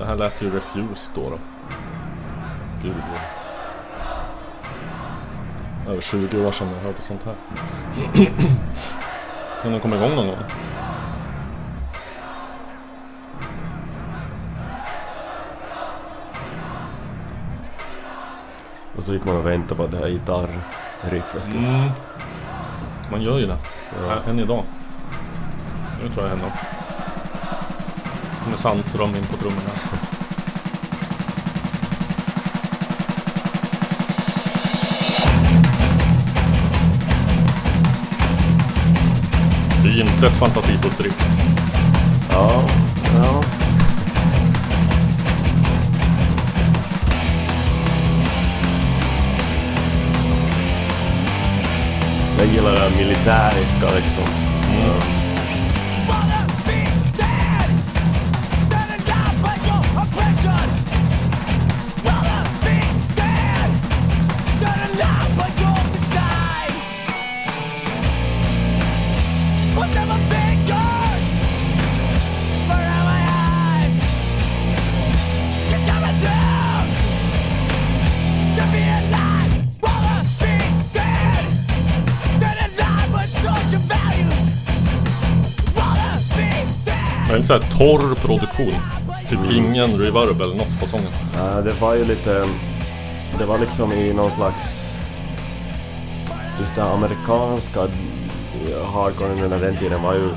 Så här lät ju Refused då. då. gud. Över 20 år sedan jag hörde sånt här. <clears throat> Kan den komma igång någon gång? Och så gick man och väntade på det här gitarrriffet skulle... Mm. Man gör ju det. Ja. Än idag. Nu tror jag händer. Kommer Sandström in på trummorna. Det är inte ett fantasifullt riff. Ja, ja. Jag gillar det här militäriska liksom. Sån här torr produktion. Typ ingen reverb eller något på sången. Ja, det var ju lite... Det var liksom i någon slags... Just det amerikanska hardcore under den tiden var ju...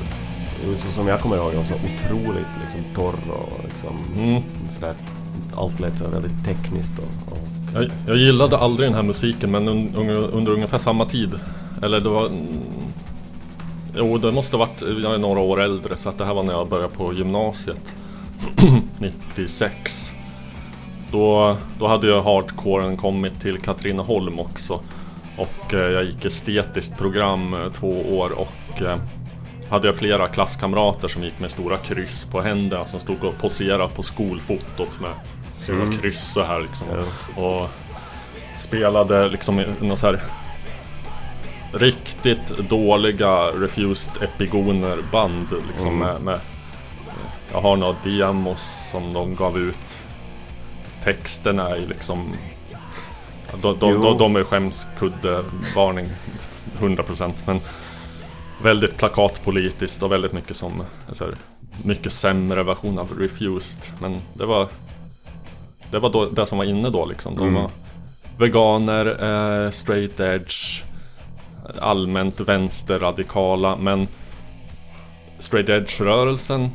Så som jag kommer ihåg, så otroligt liksom torr och liksom... Mm. Sådär, allt lät så väldigt tekniskt och... och Jag, jag gillade aldrig den här musiken men un, un, under ungefär samma tid Eller det var mm, Jo det måste ha varit, jag är några år äldre så att det här var när jag började på gymnasiet. <clears throat> 96 Då, då hade ju hardcoren kommit till Katrineholm också. Och eh, jag gick estetiskt program eh, två år och eh, hade jag flera klasskamrater som gick med stora kryss på händerna som stod och poserade på skolfotot med sina kryss så här liksom. Och spelade liksom i någon så här riktigt dåliga Refused Epigoner band liksom med, med Jag har några demos som de gav ut. Texterna är liksom De, de, de, de är skämskuddevarning 100% men Väldigt plakatpolitiskt och väldigt mycket som så här, Mycket sämre version av Refused Men det var Det var då, det som var inne då liksom. De Mm. var Veganer, eh, straight edge Allmänt vänsterradikala men Straight edge-rörelsen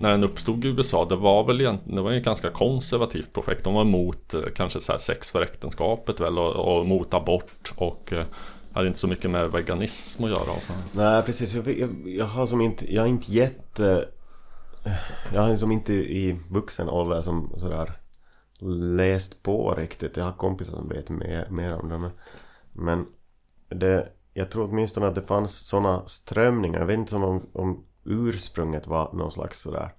När den uppstod i USA Det var väl egentligen Det var ju ett ganska konservativt projekt De var emot eh, kanske så här sex för äktenskapet väl och, och mot abort och eh, hade inte så mycket med veganism att göra och så. Nej precis, jag, jag, jag har som inte, jag har inte gett eh, Jag har som inte i vuxen ålder som sådär läst på riktigt. Jag har kompisar som vet mer, mer om det men, men det, jag tror åtminstone att det fanns sådana strömningar. Jag vet inte om, om ursprunget var någon slags sådär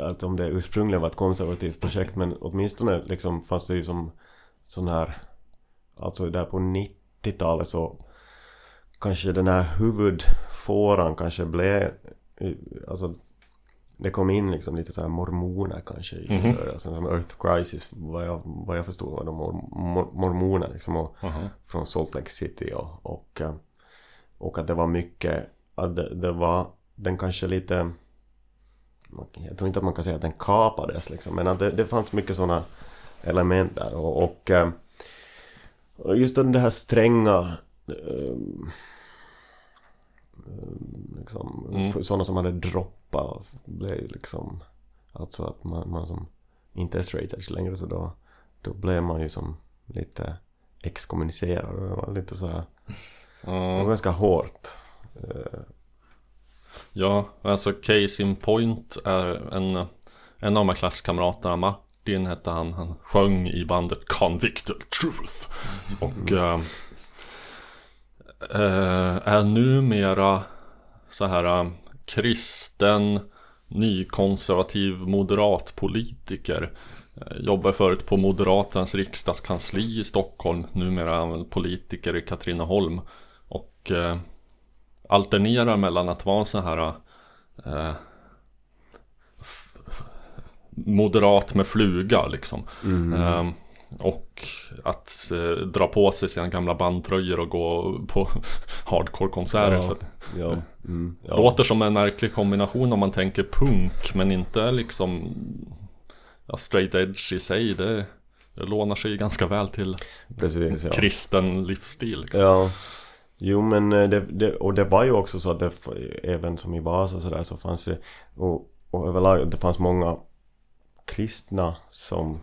att om det ursprungligen var ett konservativt projekt men åtminstone liksom fanns det ju som sån här Alltså där på 90-talet så kanske den här huvudfåran kanske blev Alltså det kom in liksom lite så här mormoner kanske i Mhm. alltså, som Earth Crisis vad jag, vad jag förstod var de mor, mor, mormoner liksom och, Aha. från Salt Lake City och, och, eh, och att det var mycket att det, det var den kanske lite jag tror inte att man kan säga att den kapades liksom men att det, det fanns mycket sådana element där och, och, eh, och just den här stränga eh, liksom, Mm. sådana som hade droppat blev ju liksom alltså att man, man som inte är straight edge längre så då då blev man ju som lite exkommunicerad. Och var lite så här det var Ja, ganska hårt. Eh, ja, alltså case in point är en, en av här klasskamraterna. Martin hette han, han sjöng i bandet Convicted Truth. Och eh, eh, är numera så här kristen nykonservativ moderatpolitiker Eh, Jobbar förut på Moderaternas riksdagskansli i Stockholm Numera är politiker i Katrineholm Och eh, alternerar mellan att vara så här eh, moderat med fluga liksom. Mm. Ehm, och att eh, dra på sig sina gamla bandtröjor och gå på <laughs> hardcore-konserter. Ja. Ja. Mm. ja. Låter som en märklig kombination om man tänker punk men inte liksom ja, straight edge i sig. Det, det lånar sig ganska väl till Precis ja. kristen livsstil. Liksom. Ja. Jo men eh, det, det, och det var ju också så att det, även som i Vasa så där så fanns det och, och överlag det fanns många kristna som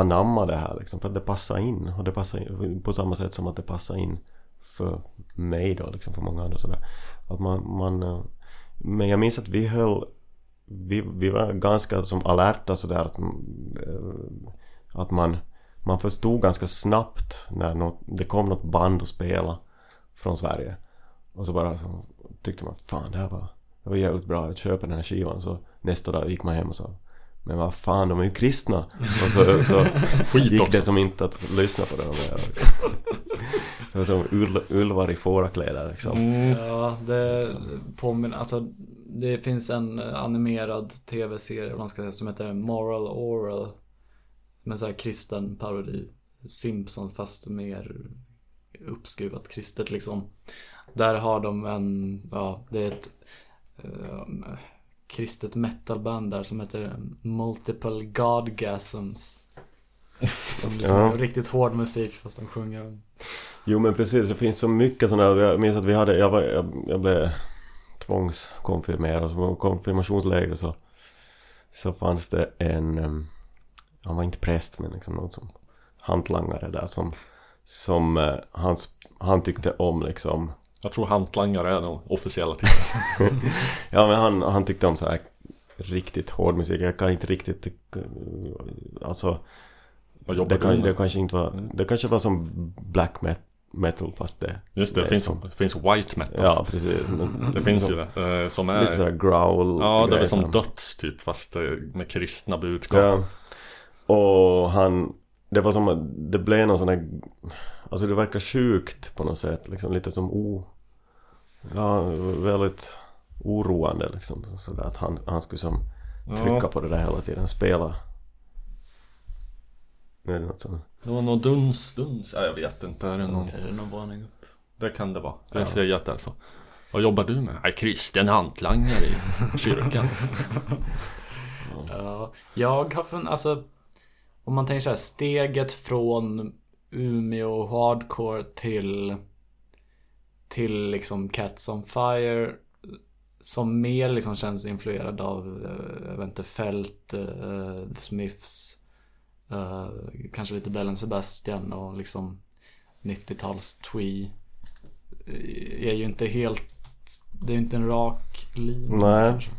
anamma det här liksom för att det passar in och det passar in på samma sätt som att det passar in för mig då liksom för många andra sådär att man, man eh, men jag minns att vi höll vi, vi var ganska som alerta sådär att, eh, att man man förstod ganska snabbt när något, det kom något band och spela från Sverige. Och så bara så tyckte man fan det här var, det var jävligt bra, jag köper den här skivan. Så nästa dag gick man hem och sa men vad fan, de är ju kristna. <laughs> Och så, så gick det som inte att lyssna på dem. <laughs> Det var som ul, ulvar i fårakläder liksom. Mm. Ja, det påminner, alltså det finns en animerad tv-serie, vad man ska säga, som heter Moral Oral. Som är så här kristen parodi. Simpsons fast mer uppskruvat kristet liksom. Där har de en, ja det är ett um, kristet metalband där som heter Multiple Godgasms. Som liksom Ja. riktigt hård musik fast de sjunger om Jo men precis, det finns så mycket sådana här, jag minns att vi hade, jag, var, jag, jag blev tvångskonfirmerad, så på konfirmationsläger så Så fanns det en, han var inte präst men liksom någon som hantlangare där som Som eh, han, han tyckte om liksom Jag tror hantlangare är den officiella titeln. <laughs> Ja men han, han tyckte om så här riktigt hård musik, jag kan inte riktigt Alltså Vad det, kan, det kanske inte var, det kanske var som black met- metal fast det Just det, det finns, som- finns white metal. Ja precis men, Det finns ju det. eh, Som Lite är... sådär growl Ja, det är väl som döds typ fast eh, med kristna budskap. Ja Och han Det var som att det blev någon sån här Alltså det verkar sjukt på något sätt liksom lite som o Ja väldigt oroande liksom sådär att han, han skulle som trycka Ja, på det där hela tiden spela är det något sånt det var någon duns, duns. Ja, jag vet inte. Är det någon... Är det någon varning upp? Det kan det vara. Ja. Jag säger att det är så. Vad jobbar du med? Jag är kristen hantlangare i kyrkan. <laughs> Ja, jag har funnit, alltså om man tänker så här, steget från Umeå hardcore till till liksom Cats on Fire som mer liksom känns influerad av, eh, jag vet inte, Fält, eh, The Smiths, eh, kanske lite Bell and Sebastian och liksom 90-tals twee är ju inte helt, det är ju inte en rak linje. Nej. kanske.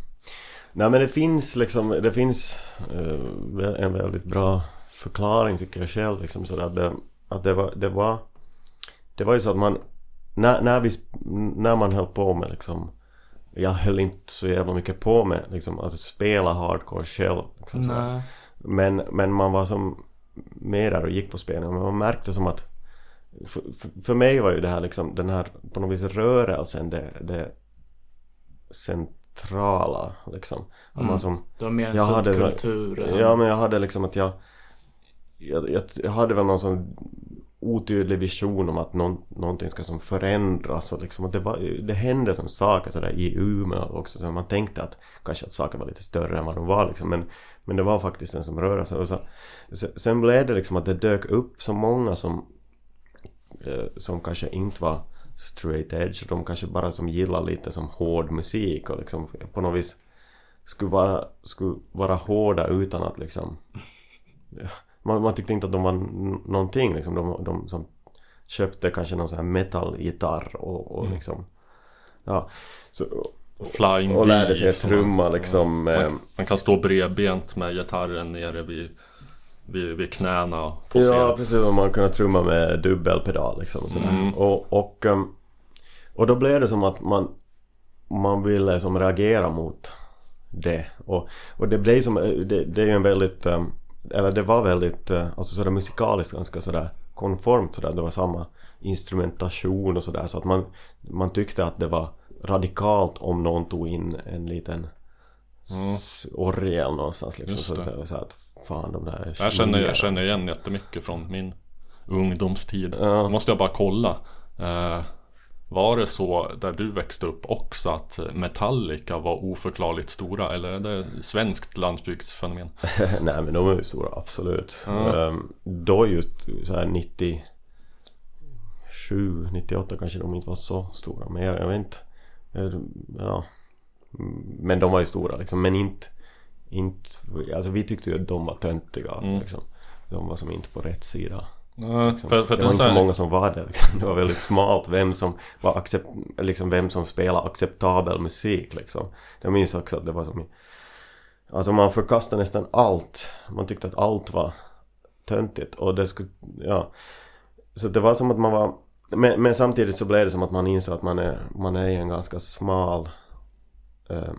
Nej men det finns liksom, det finns eh, en väldigt bra förklaring tycker jag själv liksom sådär det, att det var, det var Det var ju så att man när, när vi, när man höll på med liksom Jag höll inte så jävla mycket på med liksom att spela hardcore själv liksom. Nej. Men, men man var som med där och gick på spelningen men man märkte som att för, för, mig var ju det här liksom den här på något vis rörelsen det, det centrala liksom. Att Mm. man som, Det var mer Jag hade- ja men jag hade liksom att jag jag, jag, hade väl någon sån otydlig vision om att någon, någonting ska som förändras och liksom att det, var, det hände som saker sådär i Umeå också så man tänkte att kanske att saker var lite större än vad de var liksom men, men det var faktiskt en som rörde sig. Och så, sen blev det liksom att det dök upp så många som eh, som kanske inte var straight edge de kanske bara som gillar lite som hård musik och liksom på något vis skulle vara, skulle vara hårda utan att liksom <laughs> ja, man, man tyckte inte att de var någonting liksom de, de som köpte kanske någon sån här metallgitarr och, och Mm. liksom ja så, Flying och lärde sig att trumma man- liksom ja, eh, man, man kan stå bredbent med gitarren nere vid, vid, vid knäna och posera. Ja precis, och man kunde trumma med dubbelpedal liksom och sådär. Mm. Och, och, ehm, och då blev det som att man Man ville som reagera mot det och, och det blev som, det, det är ju en väldigt ehm, Eller det var väldigt, eh, alltså sådär musikaliskt ganska sådär konformt sådär, det var samma instrumentation och sådär så att man Man tyckte att det var radikalt om någon tog in en liten s- orgel någonstans liksom. Så att det var så att fan de där är Jag känner, jag känner igen jättemycket från min ungdomstid. Ja. Då måste jag bara kolla. Eh, var det så där du växte upp också att Metallica var oförklarligt stora? Eller är det svenskt landsbygdsfenomen? <laughs> Nej men de är ju stora, absolut. Ehm, då just så här 97, 98 kanske de inte var så stora. Men jag, jag vet inte. Eh, Ja. Mm, Men de var ju stora liksom. Men inte, inte alltså vi tyckte ju att de var töntiga Mm. liksom. De var som inte på rätt sida. Liksom. för, för det var inte så många som var där liksom. Det var väldigt smalt vem som var accept, liksom vem som spelade acceptabel musik liksom. Jag minns också att det var som Alltså man förkastade nästan allt. Man tyckte att allt var töntigt och det skulle, ja. Så det var som att man var men, men samtidigt så blev det som att man insåg att man är, man är i en ganska smal eh,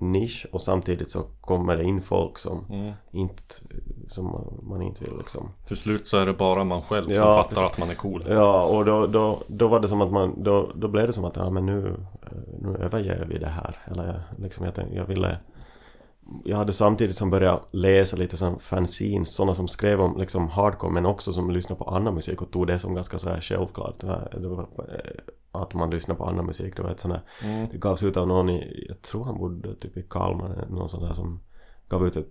nisch och samtidigt så kommer det in folk som Mm. inte, som man inte vill liksom Till slut så är det bara man själv som Ja, fattar att man är cool. Ja, och då, då, då var det som att man, då, då blev det som att ja men nu, eh, nu överger vi det här. Eller liksom jag tänkte, jag ville jag hade samtidigt som börjat läsa lite sån fanzines, sådana som skrev om liksom hardcore men också som lyssnade på annan musik och tog det som ganska så här självklart. Eh, att man lyssnar på annan musik. Det var ett sånt här, Mm. det gavs ut av någon i, jag tror han bodde typ i Kalmar, någon sån där som gav ut ett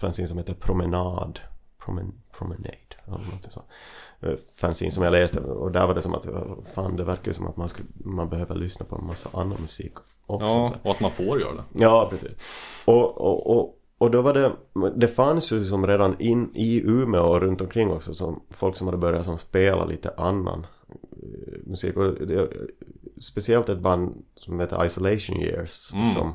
fanzine som heter Promenad. Promen, promenade, eller någonting sånt. Eh, Fanzine som jag läste och där var det som att fan det verkar ju som att man, skulle, man behöver lyssna på en massa annan musik också. så Ja, och att man får göra det. Ja, precis. Och, och, och, och då var det, det fanns ju som redan in i Umeå och runt omkring också som folk som hade börjat som spela lite annan eh, musik. Och det, speciellt ett band som heter Isolation Years Mm, som,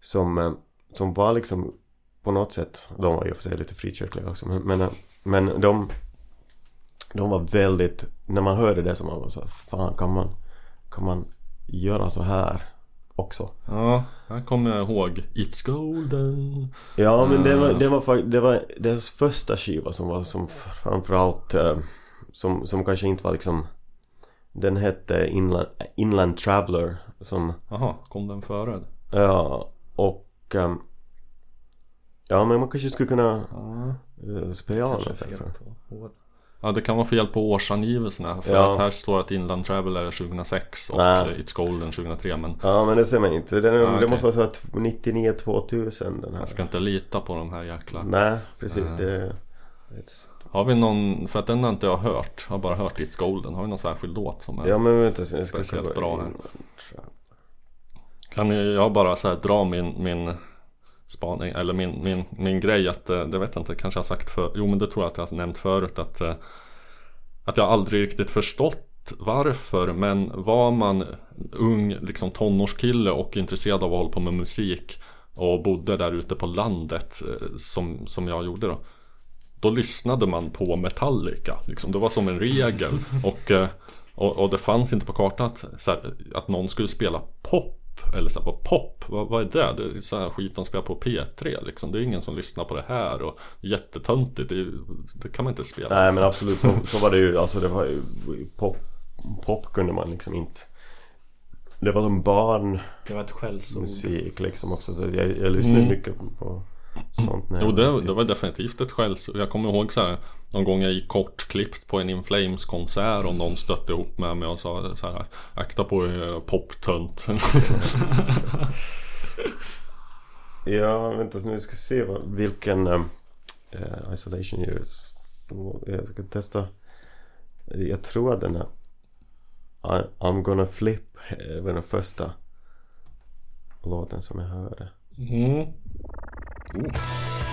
som, eh, som var liksom på något sätt, de var och för sig lite frikyrkliga också men, men, eh, men de de var väldigt, när man hörde det så man var så fan kan man, kan man göra så här också? Ja, här kommer jag ihåg It's Golden. Ja men det var, Ah. det var, fak- det var deras första skiva som var som framförallt eh, som, som kanske inte var liksom Den hette Inland, Inland Traveler som Jaha, kom den före? Ja och ehm, Ja men man kanske skulle kunna Ja, uh, spela kanske den Ja, det kan vara fel på årsangivelserna. För Ja. att här står att Inland Traveler är 2006 och Nej. eh, It's Golden 2003. Men Ja men det stämmer inte. Den, Ah, Det okej. måste vara så att 99-2000 den här. jag ska inte lita på de här jäkla... Nej precis Ah. det it's... Har vi någon, för att den har inte jag hört. Jag har bara hört It's Golden. Har vi någon särskild låt som är... Ja men vänta jag ska Speciellt bra här. Kan jag bara så här dra min, min spaning eller min, min, min grej att eh, det vet jag inte, kanske jag har sagt för Jo men det tror jag att jag har nämnt förut att eh, Att jag aldrig riktigt förstått varför men var man ung liksom tonårskille och intresserad av att hålla på med musik och bodde där ute på landet eh, som, som jag gjorde då Då lyssnade man på Metallica liksom. Det var som en regel <laughs> och, och, och det fanns inte på kartan att, här, att någon skulle spela pop eller så här, vad pop, vad, vad är det? Det är så här skit de spelar på P3 liksom. Det är ingen som lyssnar på det här och jättetöntigt. Det, det kan man inte spela. Nej men absolut så, så var det ju. Alltså det var ju pop, pop kunde man liksom inte. Det var som barnmusik Det var ett skällsord. liksom också. Så jag, jag lyssnade Mm. mycket på sånt när Jo det, var det var definitivt ett skällsord. Jag kommer ihåg så här Någon gång jag gick kortklippt på en In Flames konsert och någon stötte ihop med mig och sa så här Akta på er poptönt <laughs> Ja, vänta nu ska se vad, vilken um, eh, Isolation Years. Jag ska testa. Jag tror att den är I'm gonna flip eh, var den första låten som jag hörde. mm. Oh.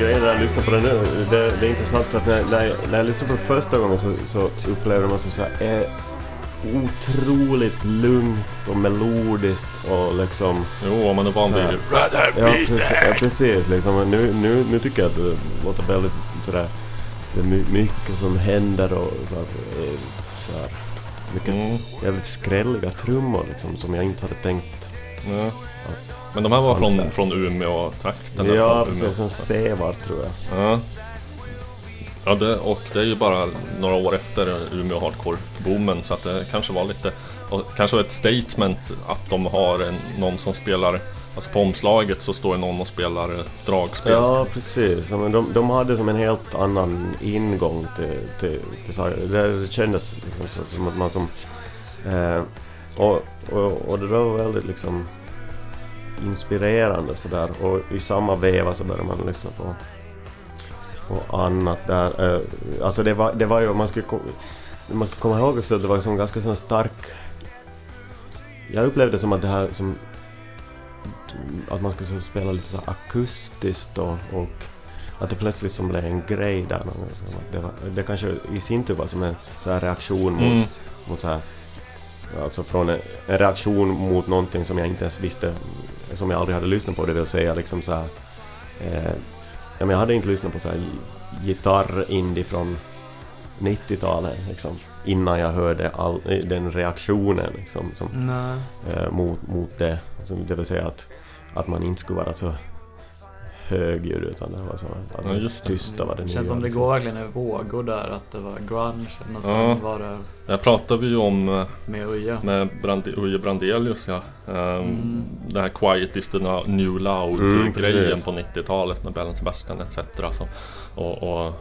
Grejen när jag lyssnar på den nu, det, det är intressant för att när, när, jag, när jag lyssnade på det första gången så, så upplevde man som så här, eh, otroligt lugnt och melodiskt och liksom... Jo, om man är van vid Ja, precis, ja, precis liksom. Nu, nu, nu tycker jag att det låter väldigt sådär... Det är my, mycket som händer och så att, eh, så här, Mycket Mm, jävligt skrälliga trummor liksom som jag inte hade tänkt. Ja. Men de här var från, från Umeå-trakten? Ja, från precis. Från Sevard tror jag. Ja. Ja, det, och det är ju bara några år efter Umeå Hardcore-boomen så att det kanske var lite kanske var ett statement att de har en, någon som spelar Alltså på omslaget så står det någon och spelar dragspel. Ja, precis. Men de, de hade som en helt annan ingång till, till, till saker. Det kändes liksom som att man som... Eh, och, och, och det där var väldigt liksom inspirerande sådär. Och i samma veva så började man lyssna på, på annat där. Eh, alltså det var, det var ju, man ko- man ska komma ihåg också att det var som ganska sån stark... Jag upplevde som att det här som att man skulle spela lite så akustiskt och, och att det plötsligt som blev en grej där. Det, var, det kanske i sin tur var som en så här reaktion mot, Mm. mot så här, alltså från en, en reaktion mot någonting som jag inte ens visste, som jag aldrig hade lyssnat på, det vill säga liksom så här, eh, ja, men jag hade inte lyssnat på så här gi- gitarr-indie från 90-talet liksom, innan jag hörde all, den reaktionen liksom, som, eh, mot, mot det. Alltså, det vill säga att, att man inte skulle vara så högljudd utan det var så att Ja, just det. tysta var det Det nya, känns som det liksom. går verkligen i vågor där. Att det var grunge och sen Ja. var det Det pratade vi ju om eh, med Uja. med Brande, Uje Brandelius ja. Um, Mm. Det här Quiet is the new Mm, loud-grejen precis. på 90-talet med Bell Sebastian etc. Så, och, och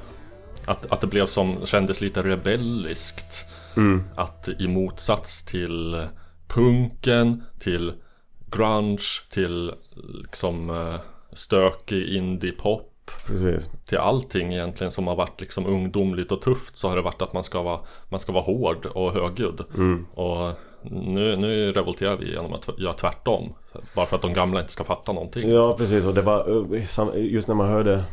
att, att det blev som, kändes lite rebelliskt. Mm. Att i motsats till punken, till grunge, till liksom eh, stökig indie-pop Precis. till allting egentligen som har varit liksom ungdomligt och tufft så har det varit att man ska vara, man ska vara hård och högljudd. Mm. Och nu, nu revolterar vi genom att göra tvärtom. Bara för att de gamla inte ska fatta någonting. Ja precis och det var eh, just när man hörde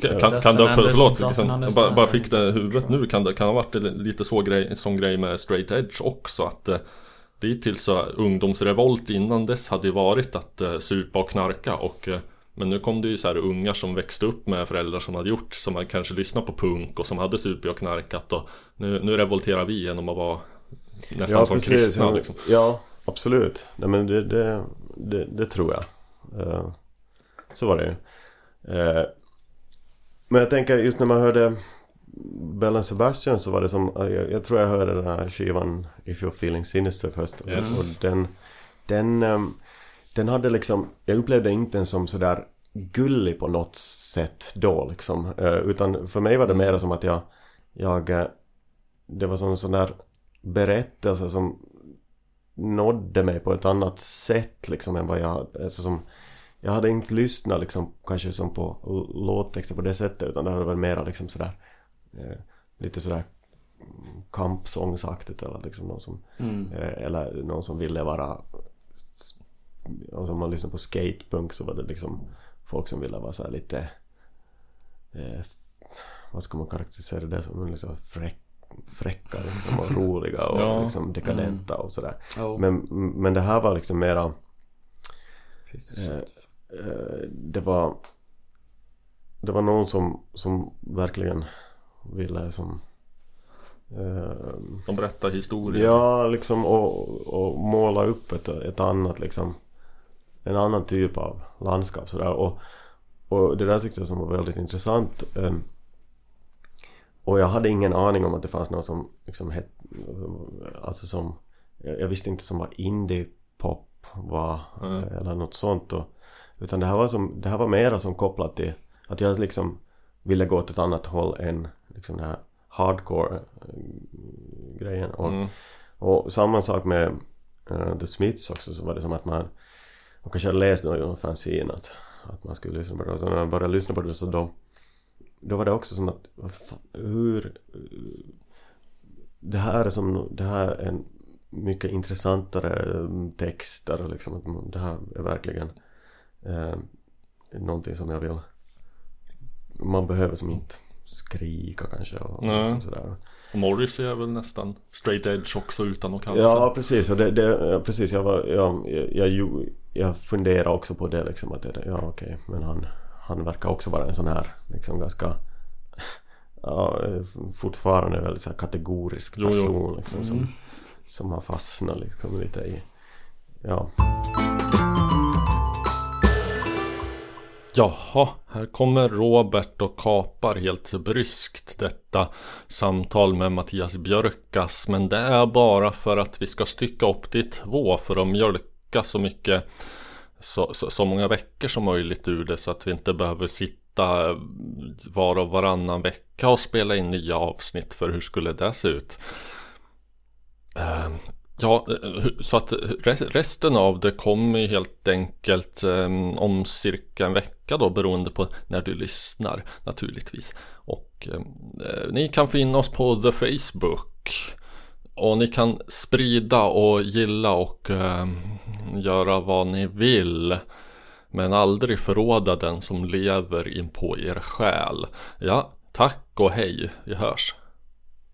Kan, kan, det, för, förlåt, liksom, jag bara, bara fick det i huvudet nu. Kan det kan ha varit lite så grej, sån grej med straight edge också. Att eh, dittills så ungdomsrevolt innan dess hade ju varit att eh, supa och knarka. Och, eh, men nu kom det ju så här ungar som växte upp med föräldrar som hade gjort, som hade kanske lyssnat på punk och som hade supit och knarkat. Och nu, nu revolterar vi genom att vara nästan som kristna. ja, Liksom. ja absolut. Nej, men det, det, det, det tror jag. Eh, så var det ju. Eh, men jag tänker just när man hörde Bell Sebastian så var det som, jag, jag tror jag hörde den här skivan If You're Feeling Sinister först. Yes. Och den, den, ehm, den hade liksom, jag upplevde inte den som sådär gullig på något sätt då liksom. Eh, utan för mig var det mer som att jag, jag eh, det var som en sån där berättelse som nådde mig på ett annat sätt liksom än vad jag, alltså som jag hade inte lyssnat liksom kanske som på låttexter på det sättet utan det hade varit mera liksom sådär eh, lite sådär kampsångsaktigt eller liksom någon som Mm. eh, eller någon som ville vara och som man lyssnar på skatepunk så var det liksom folk som ville vara så lite eh, vad ska man karaktärisera det som liksom fräck, fräcka liksom och <laughs> roliga och Ja. liksom dekadenta och sådär Oh. men, men det här var liksom mera eh, eh, det var det var någon som, som verkligen ville som eh, De berättar historier. Ja, liksom och, och måla upp ett, ett annat liksom En annan typ av landskap sådär och, och det där tyckte jag som var väldigt intressant Ehm, Och jag hade ingen aning om att det fanns något som liksom het, Alltså som Jag visste inte som vad indie-pop var Mm. eller något sånt och, Utan det här var som, det här var mera som kopplat till Att jag liksom ville gå åt ett annat håll än liksom det här hardcore eh, grejen och, Mm. och samma sak med eh, The Smiths också så var det som att man man kanske hade läst någon fanzine att, att man skulle lyssna på det och så när man började lyssna på det så då då var det också som att hur det här är som det här är en mycket intressantare eh, texter och liksom att det här är verkligen eh, någonting som jag vill man behöver som inte skrika kanske och Nej. liksom sådär. Och Morrissey är väl nästan straight edge också utan att kalla Ja sig. precis, och det, det, ja, precis jag, var, jag, jag, jag, jag funderar också på det liksom att det, ja okej men han, han verkar också vara en sån här liksom ganska ja, fortfarande väldigt så här kategorisk Jo, jo. person liksom som, Mm. som har fastnat liksom lite i ja, Jaha, här kommer Robert och kapar helt bryskt detta samtal med Mattias Björkas. Men det är bara för att vi ska stycka upp det i två för att mjölka så mycket så, så, så många veckor som möjligt ur det så att vi inte behöver sitta var och varannan vecka och spela in nya avsnitt för hur skulle det se ut? Ehm, Ja, eh, så att resten av det kommer ju helt enkelt ehm, om cirka en vecka då beroende på när du lyssnar naturligtvis. Och ehm, eh, ni kan finna oss på The Facebook. Och ni kan sprida och gilla och eh, göra vad ni vill. Men aldrig förråda den som lever in på er själ. Ja, tack och hej. Vi hörs.